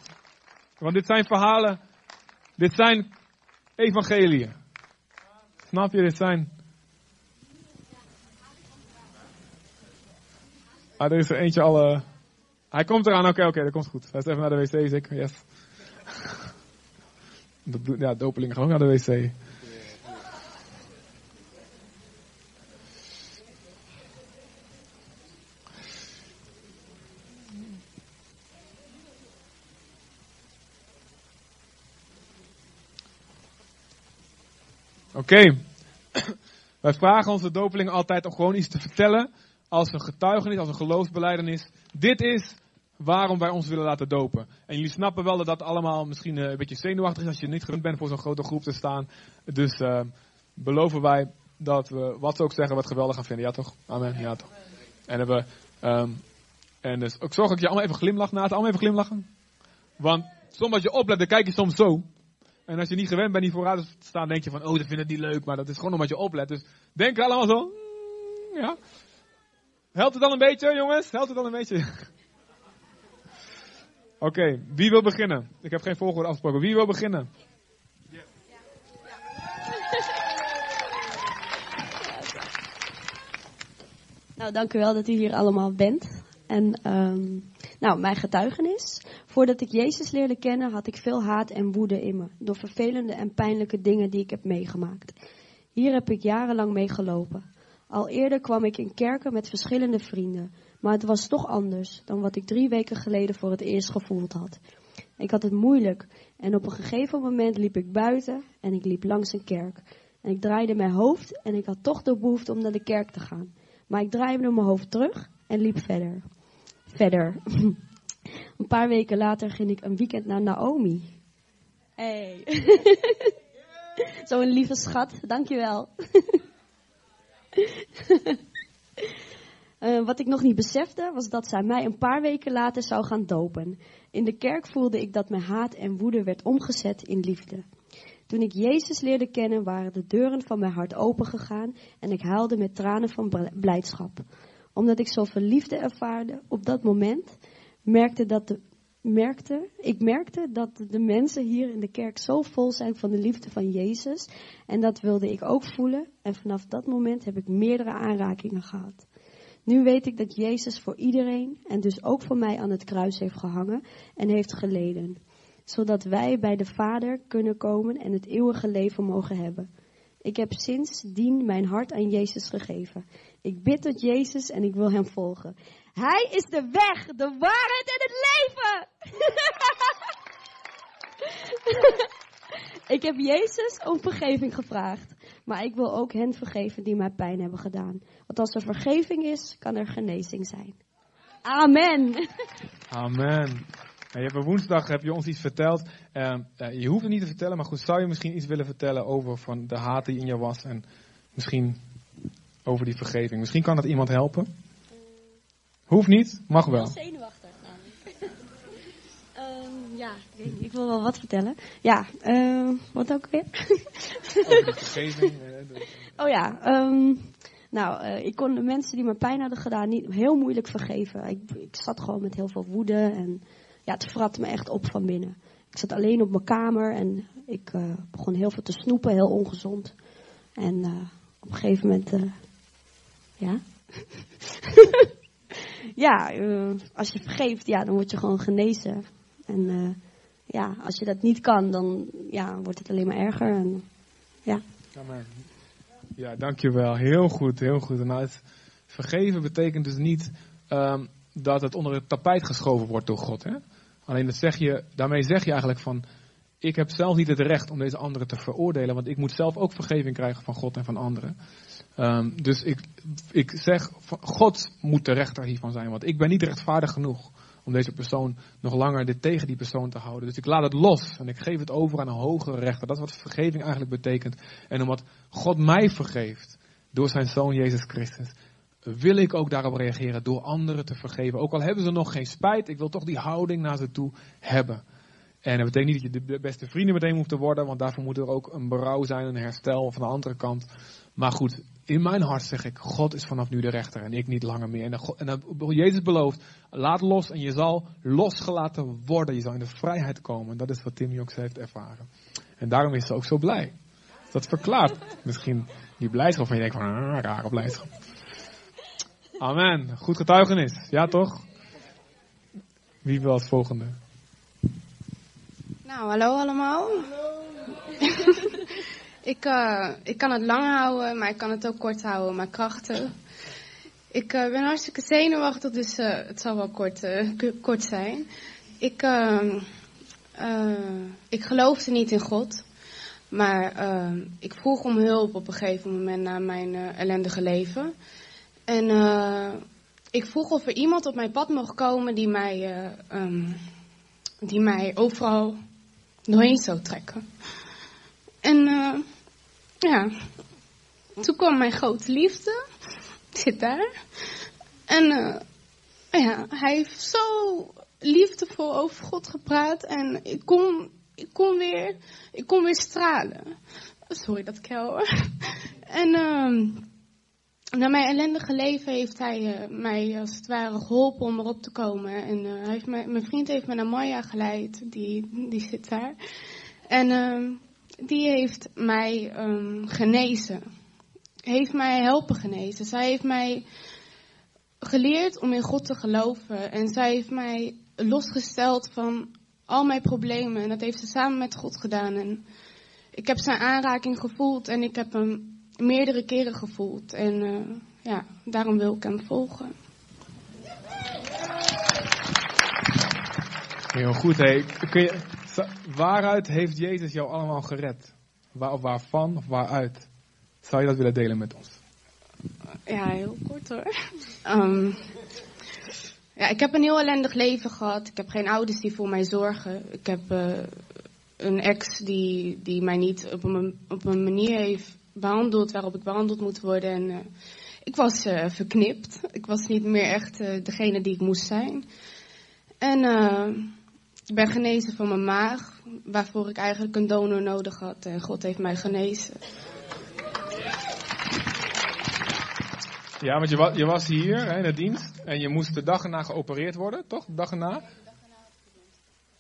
Want dit zijn verhalen. Dit zijn evangeliën. Snap je? Dit zijn. Ah, er is er eentje al. Uh... Hij komt eraan, oké, oké, dat komt goed. Hij is even naar de wc, zeker. Yes. Ja, dopelingen gaan ook naar de wc. Oké. Wij vragen onze dopelingen altijd om gewoon iets te vertellen. Als een getuigenis, als een geloofsbeleidenis. Dit is waarom wij ons willen laten dopen. En jullie snappen wel dat dat allemaal misschien eh, een beetje zenuwachtig is als je niet gewend bent voor zo'n grote groep te staan. Dus uh, beloven wij dat we wat ze ook zeggen wat geweldig gaan vinden. Ja toch? Amen. Ja toch. En hebben um, en dus ik zorg dat je allemaal even glimlachen naast, allemaal even glimlachen. Want soms als je oplet, dan kijk je soms zo. En als je niet gewend bent niet vooruit te staan, denk je van, oh, dat vind ik niet leuk. Maar dat is gewoon omdat je oplet. Dus denk allemaal zo. Mm, ja. Helpt het dan een beetje, jongens? Helpt het dan een beetje? Oké, wie wil beginnen? Ik heb geen volgorde afgesproken. Wie wil beginnen? Nou, dank u wel dat u hier allemaal bent. En um, nou, mijn getuigenis. Voordat ik Jezus leerde kennen, had ik veel haat en woede in me. Door vervelende en pijnlijke dingen die ik heb meegemaakt. Hier heb ik jarenlang mee gelopen. Al eerder kwam ik in kerken met verschillende vrienden. Maar het was toch anders dan wat ik drie weken geleden voor het eerst gevoeld had. Ik had het moeilijk en op een gegeven moment liep ik buiten en ik liep langs een kerk. En ik draaide mijn hoofd en ik had toch de behoefte om naar de kerk te gaan. Maar ik draaide mijn hoofd terug en liep verder. Verder. een paar weken later ging ik een weekend naar Naomi. Hey. Zo'n lieve schat, dankjewel. Uh, wat ik nog niet besefte, was dat zij mij een paar weken later zou gaan dopen. In de kerk voelde ik dat mijn haat en woede werd omgezet in liefde. Toen ik Jezus leerde kennen, waren de deuren van mijn hart opengegaan en ik huilde met tranen van blijdschap. Omdat ik zoveel liefde ervaarde op dat moment, merkte dat merkte, ik merkte dat de mensen hier in de kerk zo vol zijn van de liefde van Jezus. En dat wilde ik ook voelen. En vanaf dat moment heb ik meerdere aanrakingen gehad. Nu weet ik dat Jezus voor iedereen en dus ook voor mij aan het kruis heeft gehangen en heeft geleden. Zodat wij bij de Vader kunnen komen en het eeuwige leven mogen hebben. Ik heb sindsdien mijn hart aan Jezus gegeven. Ik bid tot Jezus en ik wil Hem volgen. Hij is de weg, de waarheid en het leven. ik heb Jezus om vergeving gevraagd. Maar ik wil ook hen vergeven die mij pijn hebben gedaan. Want als er vergeving is, kan er genezing zijn. Amen. Amen. Je hebt woensdag heb je ons iets verteld. Uh, je hoeft het niet te vertellen, maar goed, zou je misschien iets willen vertellen over van de haat die in je was? En misschien over die vergeving. Misschien kan dat iemand helpen. Hoeft niet, mag wel. zenuwachtig namelijk. Ehm, ja, ik, weet niet, ik wil wel wat vertellen. Ja, ehm, wat ook weer? Over vergeving. eh, de- Oh ja, ehm, nou, eh, ik kon de mensen die me pijn hadden gedaan niet heel moeilijk vergeven. Ik, ik zat gewoon met heel veel woede en ja, het vrat me echt op van binnen. Ik zat alleen op mijn kamer en ik eh, begon heel veel te snoepen, heel ongezond. En eh, op een gegeven moment, eh, ja. ja, als je vergeeft, ja, dan word je gewoon genezen. En ja, als je dat niet kan, dan ja, wordt het alleen maar erger. En, ja. Amen. Ja, dankjewel. Heel goed, heel goed. En nou, het vergeven betekent dus niet ehm, dat het onder het tapijt geschoven wordt door God. Hè? Alleen dat zeg je, daarmee zeg je eigenlijk van, ik heb zelf niet het recht om deze anderen te veroordelen, want ik moet zelf ook vergeving krijgen van God en van anderen. Ehm, dus ik, ik zeg, God moet de rechter hiervan zijn, want ik ben niet rechtvaardig genoeg om deze persoon nog langer dit tegen die persoon te houden. Dus ik laat het los en ik geef het over aan een hogere rechter. Dat is wat vergeving eigenlijk betekent. En omdat God mij vergeeft door zijn zoon Jezus Christus, wil ik ook daarop reageren door anderen te vergeven. Ook al hebben ze nog geen spijt, ik wil toch die houding naar ze toe hebben. En dat betekent niet dat je de beste vrienden meteen hoeft te worden, want daarvoor moet er ook een berouw zijn, een herstel van de andere kant. Maar goed, in mijn hart zeg ik, God is vanaf nu de rechter en ik niet langer meer. En, God- Jezus belooft, laat los en je zal losgelaten worden. Je zal in de vrijheid komen. Dat is wat Tim Joks heeft ervaren. En daarom is ze ook zo blij. Dat verklaart misschien die blijdschap van je denkt van, ah, rare blijdschap. Amen. Goed getuigenis. Ja toch? Wie wil als volgende? Nou, hallo allemaal. ik, eh, ik kan het lang houden, maar ik kan het ook kort houden, mijn krachten. Ik eh, ben hartstikke zenuwachtig, dus eh, het zal wel kort, eh, kort zijn. Ik, ehm, eh, ik geloofde niet in God, maar ehm, ik vroeg om hulp op een gegeven moment na mijn eh, ellendige leven. En eh, ik vroeg of er iemand op mijn pad mocht komen die mij, eh, ehm, die mij overal doorheen zou trekken. En eh, ja, toen kwam mijn grote liefde. Zit daar. En ja, hij heeft zo liefdevol over God gepraat. En ik kon, ik kon, weer, ik kon weer stralen. Sorry dat ik. En ehm na mijn ellendige leven heeft hij eh, mij als het ware geholpen om erop te komen. En eh, hij heeft mij, mijn vriend heeft me naar Maya geleid, die, die zit daar. En ehm, die heeft mij ehm, genezen. Heeft mij helpen genezen. Zij heeft mij geleerd om in God te geloven. En zij heeft mij losgesteld van al mijn problemen. En dat heeft ze samen met God gedaan. En ik heb zijn aanraking gevoeld en ik heb hem meerdere keren gevoeld. En eh, ja, daarom wil ik hem volgen. Heel goed. Hey. Kun je, za- waaruit heeft Jezus jou allemaal gered? Waar, of waarvan of waaruit? Zou je dat willen delen met ons? Ja, heel kort hoor. Ehm, ja, ik heb een heel ellendig leven gehad. Ik heb geen ouders die voor mij zorgen. Ik heb eh, een ex die, die mij niet op een, op een manier heeft behandeld waarop ik behandeld moet worden. En eh, ik was eh, verknipt. Ik was niet meer echt eh, degene die ik moest zijn. En eh, ik ben genezen van mijn maag, waarvoor ik eigenlijk een donor nodig had. En God heeft mij genezen. Ja, want je, wa- je was hier hè, in de dienst en je moest de dag erna geopereerd worden, toch? De dag erna?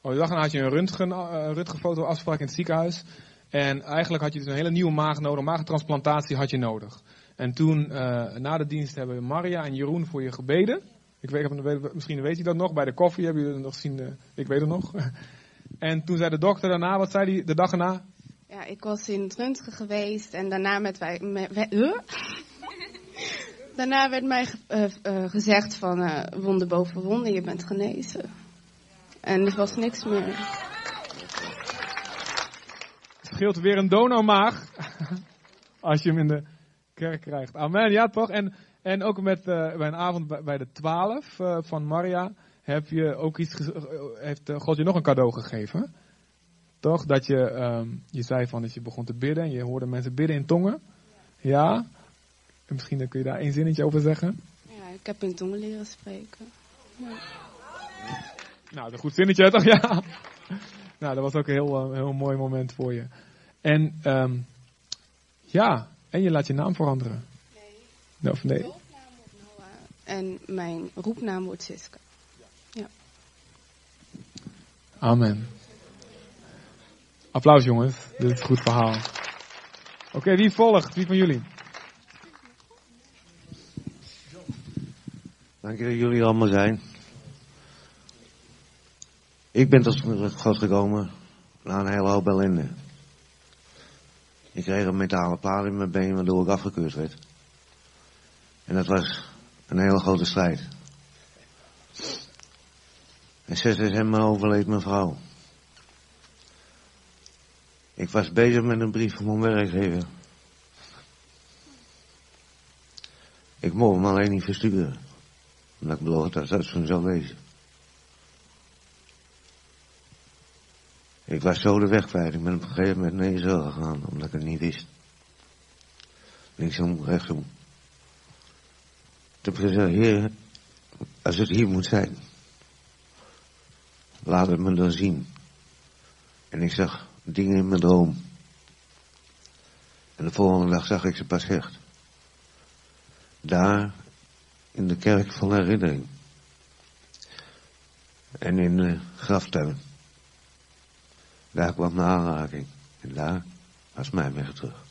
Oh, de dag erna had je een röntgen, eh, röntgenfoto afspraak in het ziekenhuis. En eigenlijk had je dus een hele nieuwe maag nodig, een maagtransplantatie had je nodig. En toen, eh, na de dienst, hebben Maria en Jeroen voor je gebeden. Ik weet, misschien weet je dat nog, bij de koffie hebben jullie het nog gezien, eh, ik weet het nog. En toen zei de dokter daarna, wat zei hij de dag erna? Ja, ik was in röntgen geweest en daarna met wij? Daarna werd mij eh, gezegd van wonder boven wonder, je bent genezen. En er was niks meer. Scheelt weer een donormaag. Als je hem in de kerk krijgt. Amen, ja toch? En, en ook met, eh, bij een avond bij, de twaalf eh, van Maria heb je ook iets, eh, heeft God je nog een cadeau gegeven. Toch? Dat je, ehm, je zei van dat je begon te bidden en je hoorde mensen bidden in tongen. Ja. misschien kun je daar één zinnetje over zeggen. Ja, ik heb in tongen leren spreken. Nou, een goed zinnetje, toch? Ja. Nou, dat was ook een heel, uh, heel mooi moment voor je. En um, ja, en je laat je naam veranderen. Nee. Of nee? Mijn doopnaam wordt Noah en mijn roepnaam wordt Siska. Ja. Amen. Applaus jongens, dit is een goed verhaal. Oké, wie volgt? Wie van jullie? Dank je dat jullie allemaal zijn. Ik ben tot God gekomen na een hele hoop ellende. Ik kreeg een metalen plaat in mijn been waardoor ik afgekeurd werd. En dat was een hele grote strijd. En 6 december overleed mijn vrouw. Ik was bezig met een brief van mijn werkgever. Ik mocht hem alleen niet versturen. Omdat ik beloofd dat dat zo zou wezen. Ik was zo de weg kwijt. Ik ben op een gegeven moment naar Israël gegaan, omdat ik het niet wist. Linksom, rechtsom. Toen heb ik gezegd, heer, als het hier moet zijn, laat het me dan zien. En ik zag dingen in mijn droom. En de volgende dag zag ik ze pas echt. Daar, in de kerk van herinnering. En in de graftuin. Daar kwam de aanraking. En daar was mijn weg terug.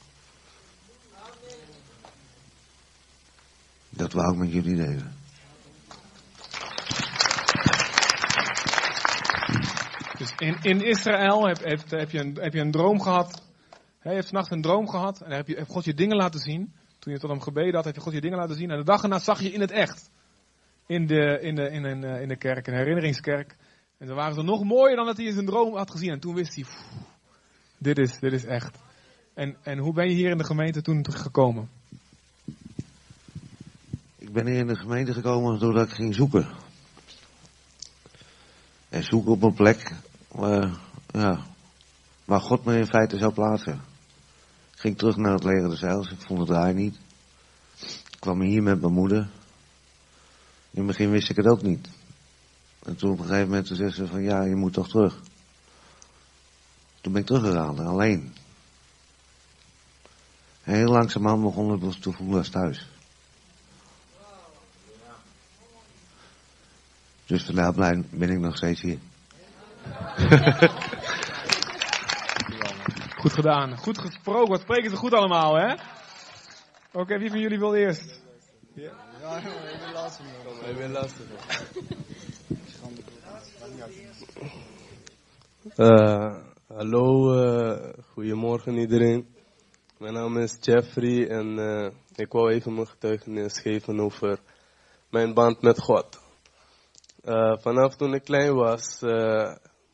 Dat wou ik met jullie delen. Dus in, in Israël heb, heb, heb, je een, heb je een droom gehad. He, je hebt een droom gehad. En dan heb, je, heb God je dingen laten zien. Toen je tot hem gebeden had, heb je God je dingen laten zien. En de dag erna zag je in het echt. In de, in de, in een, in de kerk, een herinneringskerk. En dan waren ze nog mooier dan dat hij in zijn droom had gezien. En toen wist hij, dit is, dit is echt. En, en hoe ben je hier in de gemeente toen gekomen? Ik ben hier in de gemeente gekomen doordat ik ging zoeken. En zoeken op een plek waar, ja, waar God me in feite zou plaatsen. Ik ging terug naar het leger des Heils. Ik vond het daar niet. Ik kwam hier met mijn moeder. In het begin wist ik het ook niet. En toen op een gegeven moment zei ze van ja, je moet toch terug. Toen ben ik teruggegaan, alleen. En heel langzamerhand begon het te voelen als thuis. Dus vandaar blij ben ik nog steeds hier. Goed gedaan. Goed gesproken. Wat spreken ze goed allemaal, hè? Oké, wie van jullie wil eerst? Ja, ik ben lastig. Ik ben lastig. Uh, hallo, uh, goedemorgen iedereen. Mijn naam is Jeffrey en uh, ik wou even mijn getuigenis geven over mijn band met God. Vanaf toen ik klein was,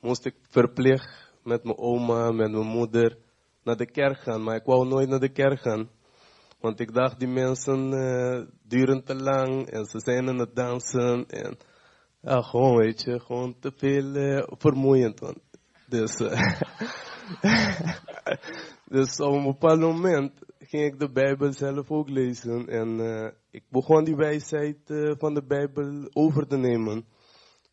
moest ik verplicht met mijn oma, met mijn moeder naar de kerk gaan. Maar ik wou nooit naar de kerk gaan. Want ik dacht, die mensen duren te lang en ze zijn aan het dansen. En ja, gewoon, weet je, gewoon te veel vermoeiend. Want, dus, dus op een bepaald moment ging ik de Bijbel zelf ook lezen. En ik begon die wijsheid van de Bijbel over te nemen.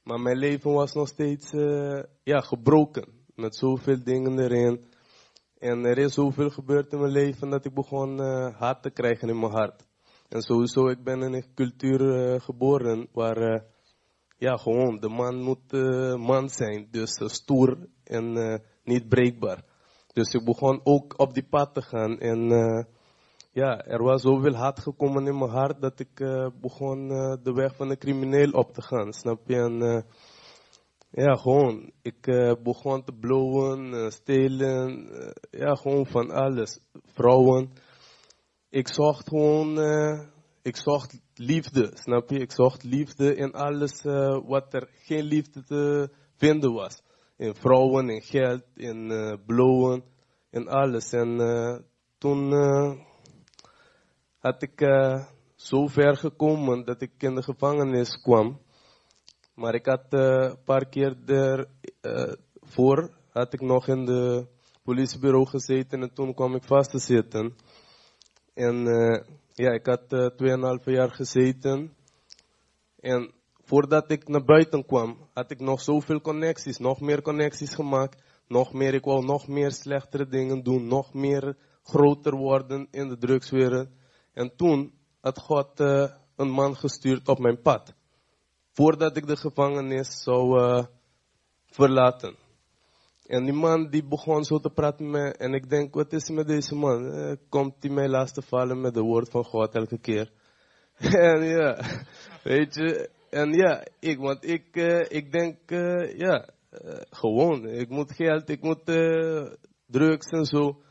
Maar mijn leven was nog steeds uh, ja, gebroken. Met zoveel dingen erin. En er is zoveel gebeurd in mijn leven dat ik begon uh, haat te krijgen in mijn hart. En sowieso, ik ben in een cultuur uh, geboren waar, ja, gewoon, de man moet man zijn. Dus stoer en niet breekbaar. Dus ik begon ook op die pad te gaan. En ja, er was zoveel haat gekomen in mijn hart dat ik begon de weg van een crimineel op te gaan, snap je? En ja, gewoon, ik begon te blowen, stelen, ja, gewoon van alles. Vrouwen. Ik zocht gewoon, ik zocht liefde, snap je? Ik zocht liefde in alles wat er geen liefde te vinden was. In vrouwen, in geld, in blowen, in alles. En toen had ik uh, zo ver gekomen dat ik in de gevangenis kwam. Maar ik had uh, een paar keer daarvoor, uh, had ik nog in de politiebureau gezeten en toen kwam ik vast te zitten. En ja, ik had uh, 2,5 jaar gezeten. En voordat ik naar buiten kwam, had ik nog zoveel connecties, nog meer connecties gemaakt. Nog meer, ik wou nog meer slechtere dingen doen, nog meer groter worden in de drugswereld. En toen had God uh, een man gestuurd op mijn pad. Voordat ik de gevangenis zou uh, verlaten. En die man die begon zo te praten met. En ik denk, wat is met deze man? Uh, komt hij mij lastig vallen met de woord van God elke keer? en ja, weet je. En ja, ik, want ik, uh, ik denk, ja, gewoon. Ik moet geld, ik moet drugs en zo.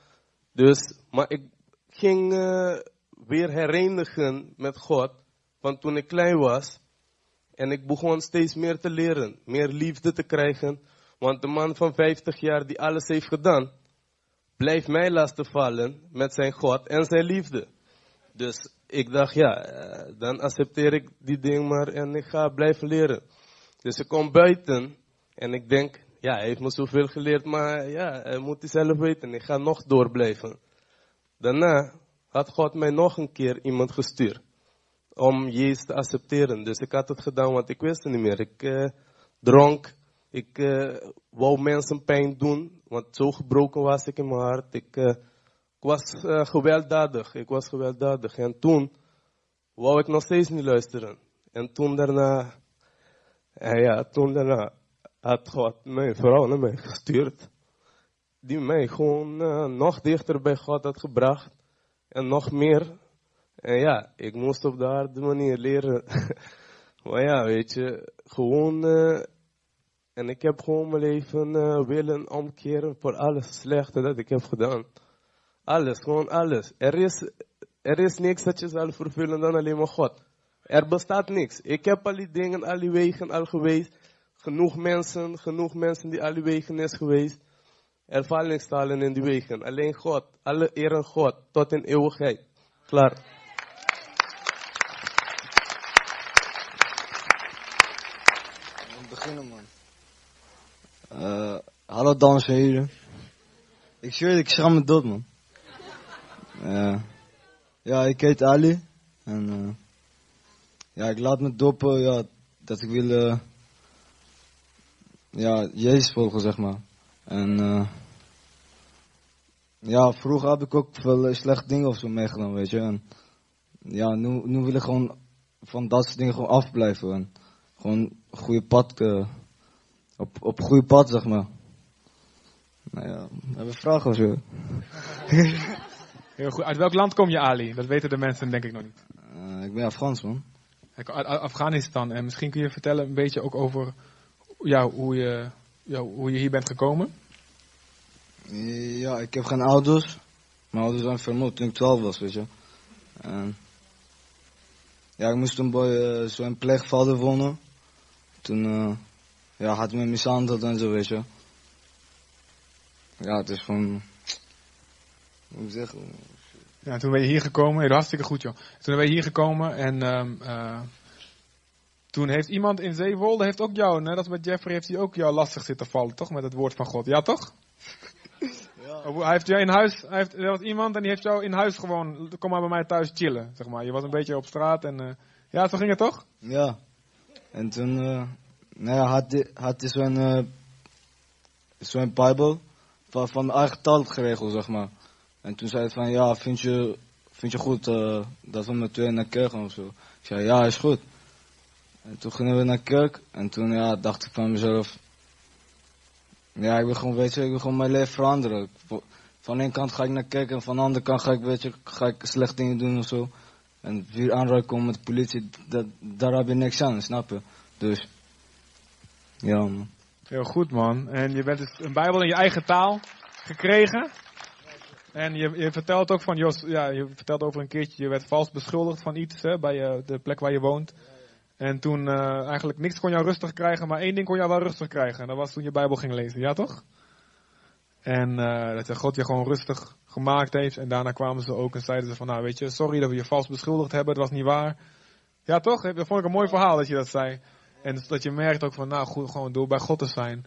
Dus, maar ik ging weer herenigen met God. Want toen ik klein was, en ik begon steeds meer te leren, meer liefde te krijgen. Want de man van 50 jaar die alles heeft gedaan, blijft mij lasten vallen met zijn God en zijn liefde. Dus ik dacht, ja, eh, dan accepteer ik die ding maar en ik ga blijven leren. Dus ik kom buiten en ik denk, ja, hij heeft me zoveel geleerd, maar ja, hij moet hij zelf weten. Ik ga nog doorblijven. Daarna had God mij nog een keer iemand gestuurd om Jezus te accepteren. Dus ik had het gedaan, want ik wist het niet meer. Ik uh, dronk, ik uh, wou mensen pijn doen, want zo gebroken was ik in mijn hart. Ik, uh, ik was gewelddadig, ik was gewelddadig. En toen wou ik nog steeds niet luisteren. En toen daarna, ja, toen daarna had God mijn vrouw naar mij gestuurd. Die mij gewoon nog dichter bij God had gebracht. En nog meer en ja, ik moest op de harde manier leren. maar ja, weet je, gewoon. En ik heb gewoon mijn leven uh, willen omkeren voor alles slechte dat ik heb gedaan. Alles, gewoon alles. Er is, er is niks dat je zal vervullen dan alleen maar God. Er bestaat niks. Ik heb al die dingen, al die wegen al geweest. Genoeg mensen, genoeg mensen die al die wegen is geweest. Ervaringstalen in die wegen. Alleen God, alle eer God, tot in eeuwigheid. Klaar. Uh, hallo dames en heren. Ik zweer, ik schram me dood, man. Uh, ja, ik heet Ali. En uh, ja, ik laat me doppen, ja, dat ik wil, ja, Jezus volgen, zeg maar. En ja, vroeger heb ik ook veel slechte dingen of zo meegenomen, weet je. En ja, nu, nu wil ik gewoon van dat soort dingen gewoon afblijven. En gewoon een goede pad op, op goede pad, zeg maar. Nou ja, hebben we vragen of zo? Heel goed. Uit welk land kom je, Ali? Dat weten de mensen denk ik nog niet. Uh, ik ben Afghans, man. Uit Afghanistan. En misschien kun je vertellen een beetje ook over ja, hoe, je, ja, hoe je hier bent gekomen? Ja, ik heb geen ouders. Mijn ouders zijn vermoord toen ik 12 was, weet je. En ja, ik moest toen bij uh, zo'n pleegvader wonen. Toen... Uh, ja, had me mishandeld en zo, weet je. Ja, het is gewoon, hoe zeggen. Ja, toen ben je hier gekomen, heel hartstikke goed joh. Toen ben je hier gekomen en um, uh, toen heeft iemand in Zeewolde, heeft ook jou, net als met Jeffrey, heeft hij ook jou lastig zitten vallen, toch? Met het woord van God, ja toch? Ja. Hij heeft jou in huis, hij heeft, er was iemand en die heeft jou in huis gewoon, kom maar bij mij thuis chillen, zeg maar. Je was een beetje op straat en, uh, ja, zo ging het toch? Ja. En toen, uh, nou ja, had hij had zo'n uh, zo'n Bijbel van, van taal geregeld, zeg maar. En toen zei hij van, ja, vind je, vind je goed uh, dat we met twee naar kerk gaan of zo? Ik zei, ja, is goed. En toen gingen we naar kerk en toen ja, dacht ik van mezelf, ja, ik wil gewoon, weet ik wil gewoon mijn leven veranderen. Van één kant ga ik naar kerk en van de andere kant ga ik, weet je, ga ik slechte dingen doen of zo. En weer aanraken met de politie, dat, daar heb je niks aan, snap je? Dus ja. Heel goed, man. En je bent dus een Bijbel in je eigen taal gekregen. En je, je vertelt ook van, Jos, ja, je vertelt over een keertje, je werd vals beschuldigd van iets hè, bij uh, de plek waar je woont. En toen uh, eigenlijk niks kon jou rustig krijgen, maar één ding kon jou wel rustig krijgen. En dat was toen je Bijbel ging lezen, ja toch? En uh, dat God je gewoon rustig gemaakt heeft. En daarna kwamen ze ook en zeiden ze van, nou weet je, sorry dat we je vals beschuldigd hebben, dat was niet waar. Ja toch? Dat vond ik een mooi verhaal dat je dat zei. En dat je merkt ook van, nou goed, gewoon door bij God te zijn,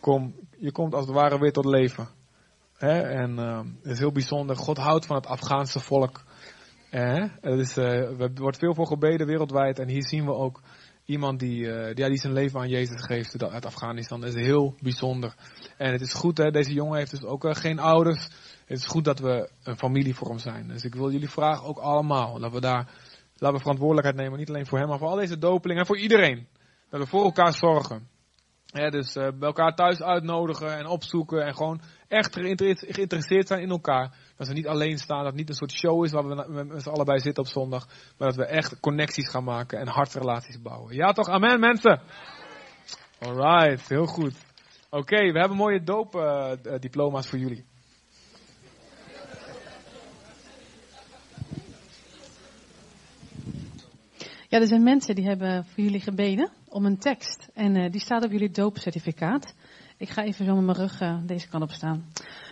kom, je komt als het ware weer tot leven. En uh, het is heel bijzonder. God houdt van het Afghaanse volk. Eh, er wordt veel voor gebeden wereldwijd. En hier zien we ook iemand die, uh, die, die zijn leven aan Jezus geeft uit Afghanistan. Dat is heel bijzonder. En het is goed, hè, deze jongen heeft dus ook uh, geen ouders. Het is goed dat we een familievorm zijn. Dus ik wil jullie vragen ook allemaal dat we daar laten we verantwoordelijkheid nemen. Niet alleen voor hem, maar voor al deze dopelingen en voor iedereen. Dat we voor elkaar zorgen. Dus uh, bij elkaar thuis uitnodigen en opzoeken en gewoon echt geïnteresseerd zijn in elkaar. Dat we niet alleen staan, dat het niet een soort show is waar we met z'n allebei zitten op zondag. Maar dat we echt connecties gaan maken en hartrelaties bouwen. Ja toch? Amen mensen? Alright, heel goed. Oké, we hebben mooie doopdiploma's uh, voor jullie. Ja, er zijn mensen die hebben voor jullie gebeden om een tekst. En uh, die staat op jullie doopcertificaat. Ik ga even zo met mijn rug uh, deze kant op staan.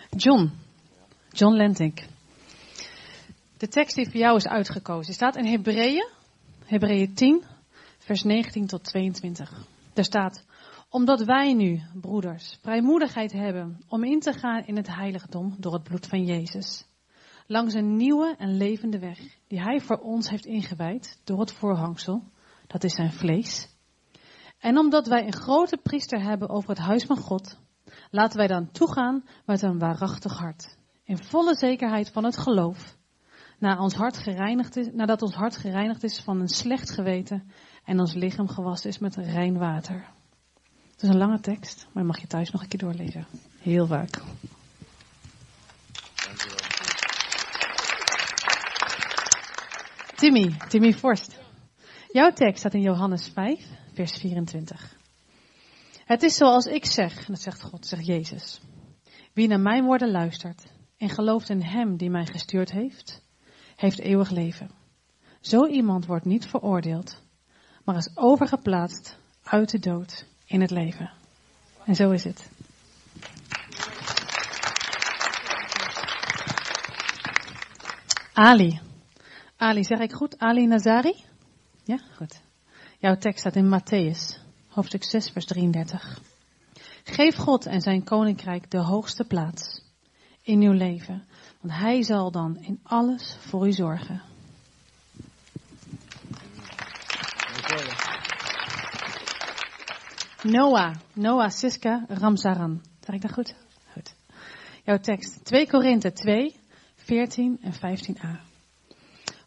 John. John Lentink. De tekst die voor jou is uitgekozen staat in Hebreeën. Hebreeën 10, vers 19 tot 22. Daar staat, omdat wij nu, broeders, vrijmoedigheid hebben om in te gaan in het heiligdom door het bloed van Jezus. Langs een nieuwe en levende weg die hij voor ons heeft ingewijd door het voorhangsel, dat is zijn vlees. En omdat wij een grote priester hebben over het huis van God, laten wij dan toegaan met een waarachtig hart. In volle zekerheid van het geloof. Na ons hart gereinigd is, nadat ons hart gereinigd is van een slecht geweten en ons lichaam gewassen is met rein water. Het is een lange tekst, maar mag je thuis nog een keer doorlezen. Heel vaak. Timmy, Timmy Forst. Jouw tekst staat in Johannes 5, vers 24. Het is zoals ik zeg, dat zegt God, zegt Jezus. Wie naar mijn woorden luistert en gelooft in Hem die mij gestuurd heeft, heeft eeuwig leven. Zo iemand wordt niet veroordeeld, maar is overgeplaatst uit de dood in het leven. En zo is het. Ali. Ali, zeg ik goed? Ali Nazari? Ja, goed. Jouw tekst staat in Matthäus, hoofdstuk 6, vers 33. Geef God en zijn koninkrijk de hoogste plaats in uw leven, want hij zal dan in alles voor u zorgen. Noah, Noah Siska Ramzaran. Zeg ik dat goed? Goed. Jouw tekst, 2 Korinthe 2, 14 en 15a.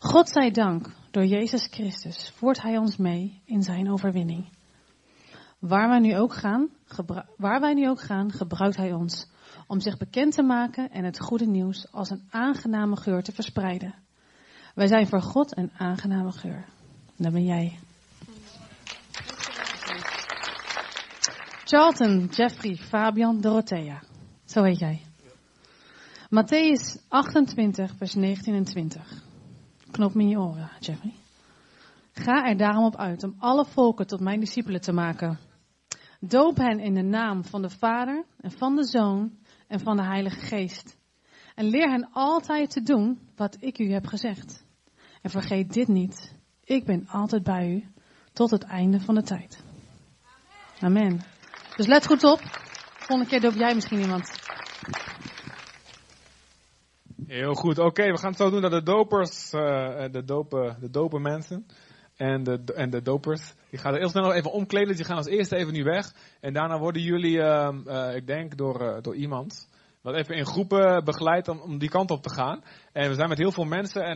God zij dank, door Jezus Christus voert Hij ons mee in Zijn overwinning. Waar wij nu ook gaan, waar wij nu ook gaan, gebruikt Hij ons om zich bekend te maken en het goede nieuws als een aangename geur te verspreiden. Wij zijn voor God een aangename geur. Dat ben jij. Charlton, Jeffrey, Fabian, Dorothea. Zo heet jij. Matthäus 28, vers 19 en 20. Knop me in je oren, Jeffrey. Ga er daarom op uit om alle volken tot mijn discipelen te maken. Doop hen in de naam van de Vader en van de Zoon en van de Heilige Geest. En leer hen altijd te doen wat ik u heb gezegd. En vergeet dit niet. Ik ben altijd bij u tot het einde van de tijd. Amen. Dus let goed op. Volgende keer doop jij misschien iemand. Heel goed. Oké, we gaan het zo doen dat de dopers, uh, de, dopen, de dopen mensen en de, en de dopers, die gaan er eerst nog even omkleden. Die gaan als eerste even nu weg. En daarna worden jullie, uh, uh, ik denk, door, door iemand, wat even in groepen begeleid om, om die kant op te gaan. En we zijn met heel veel mensen. En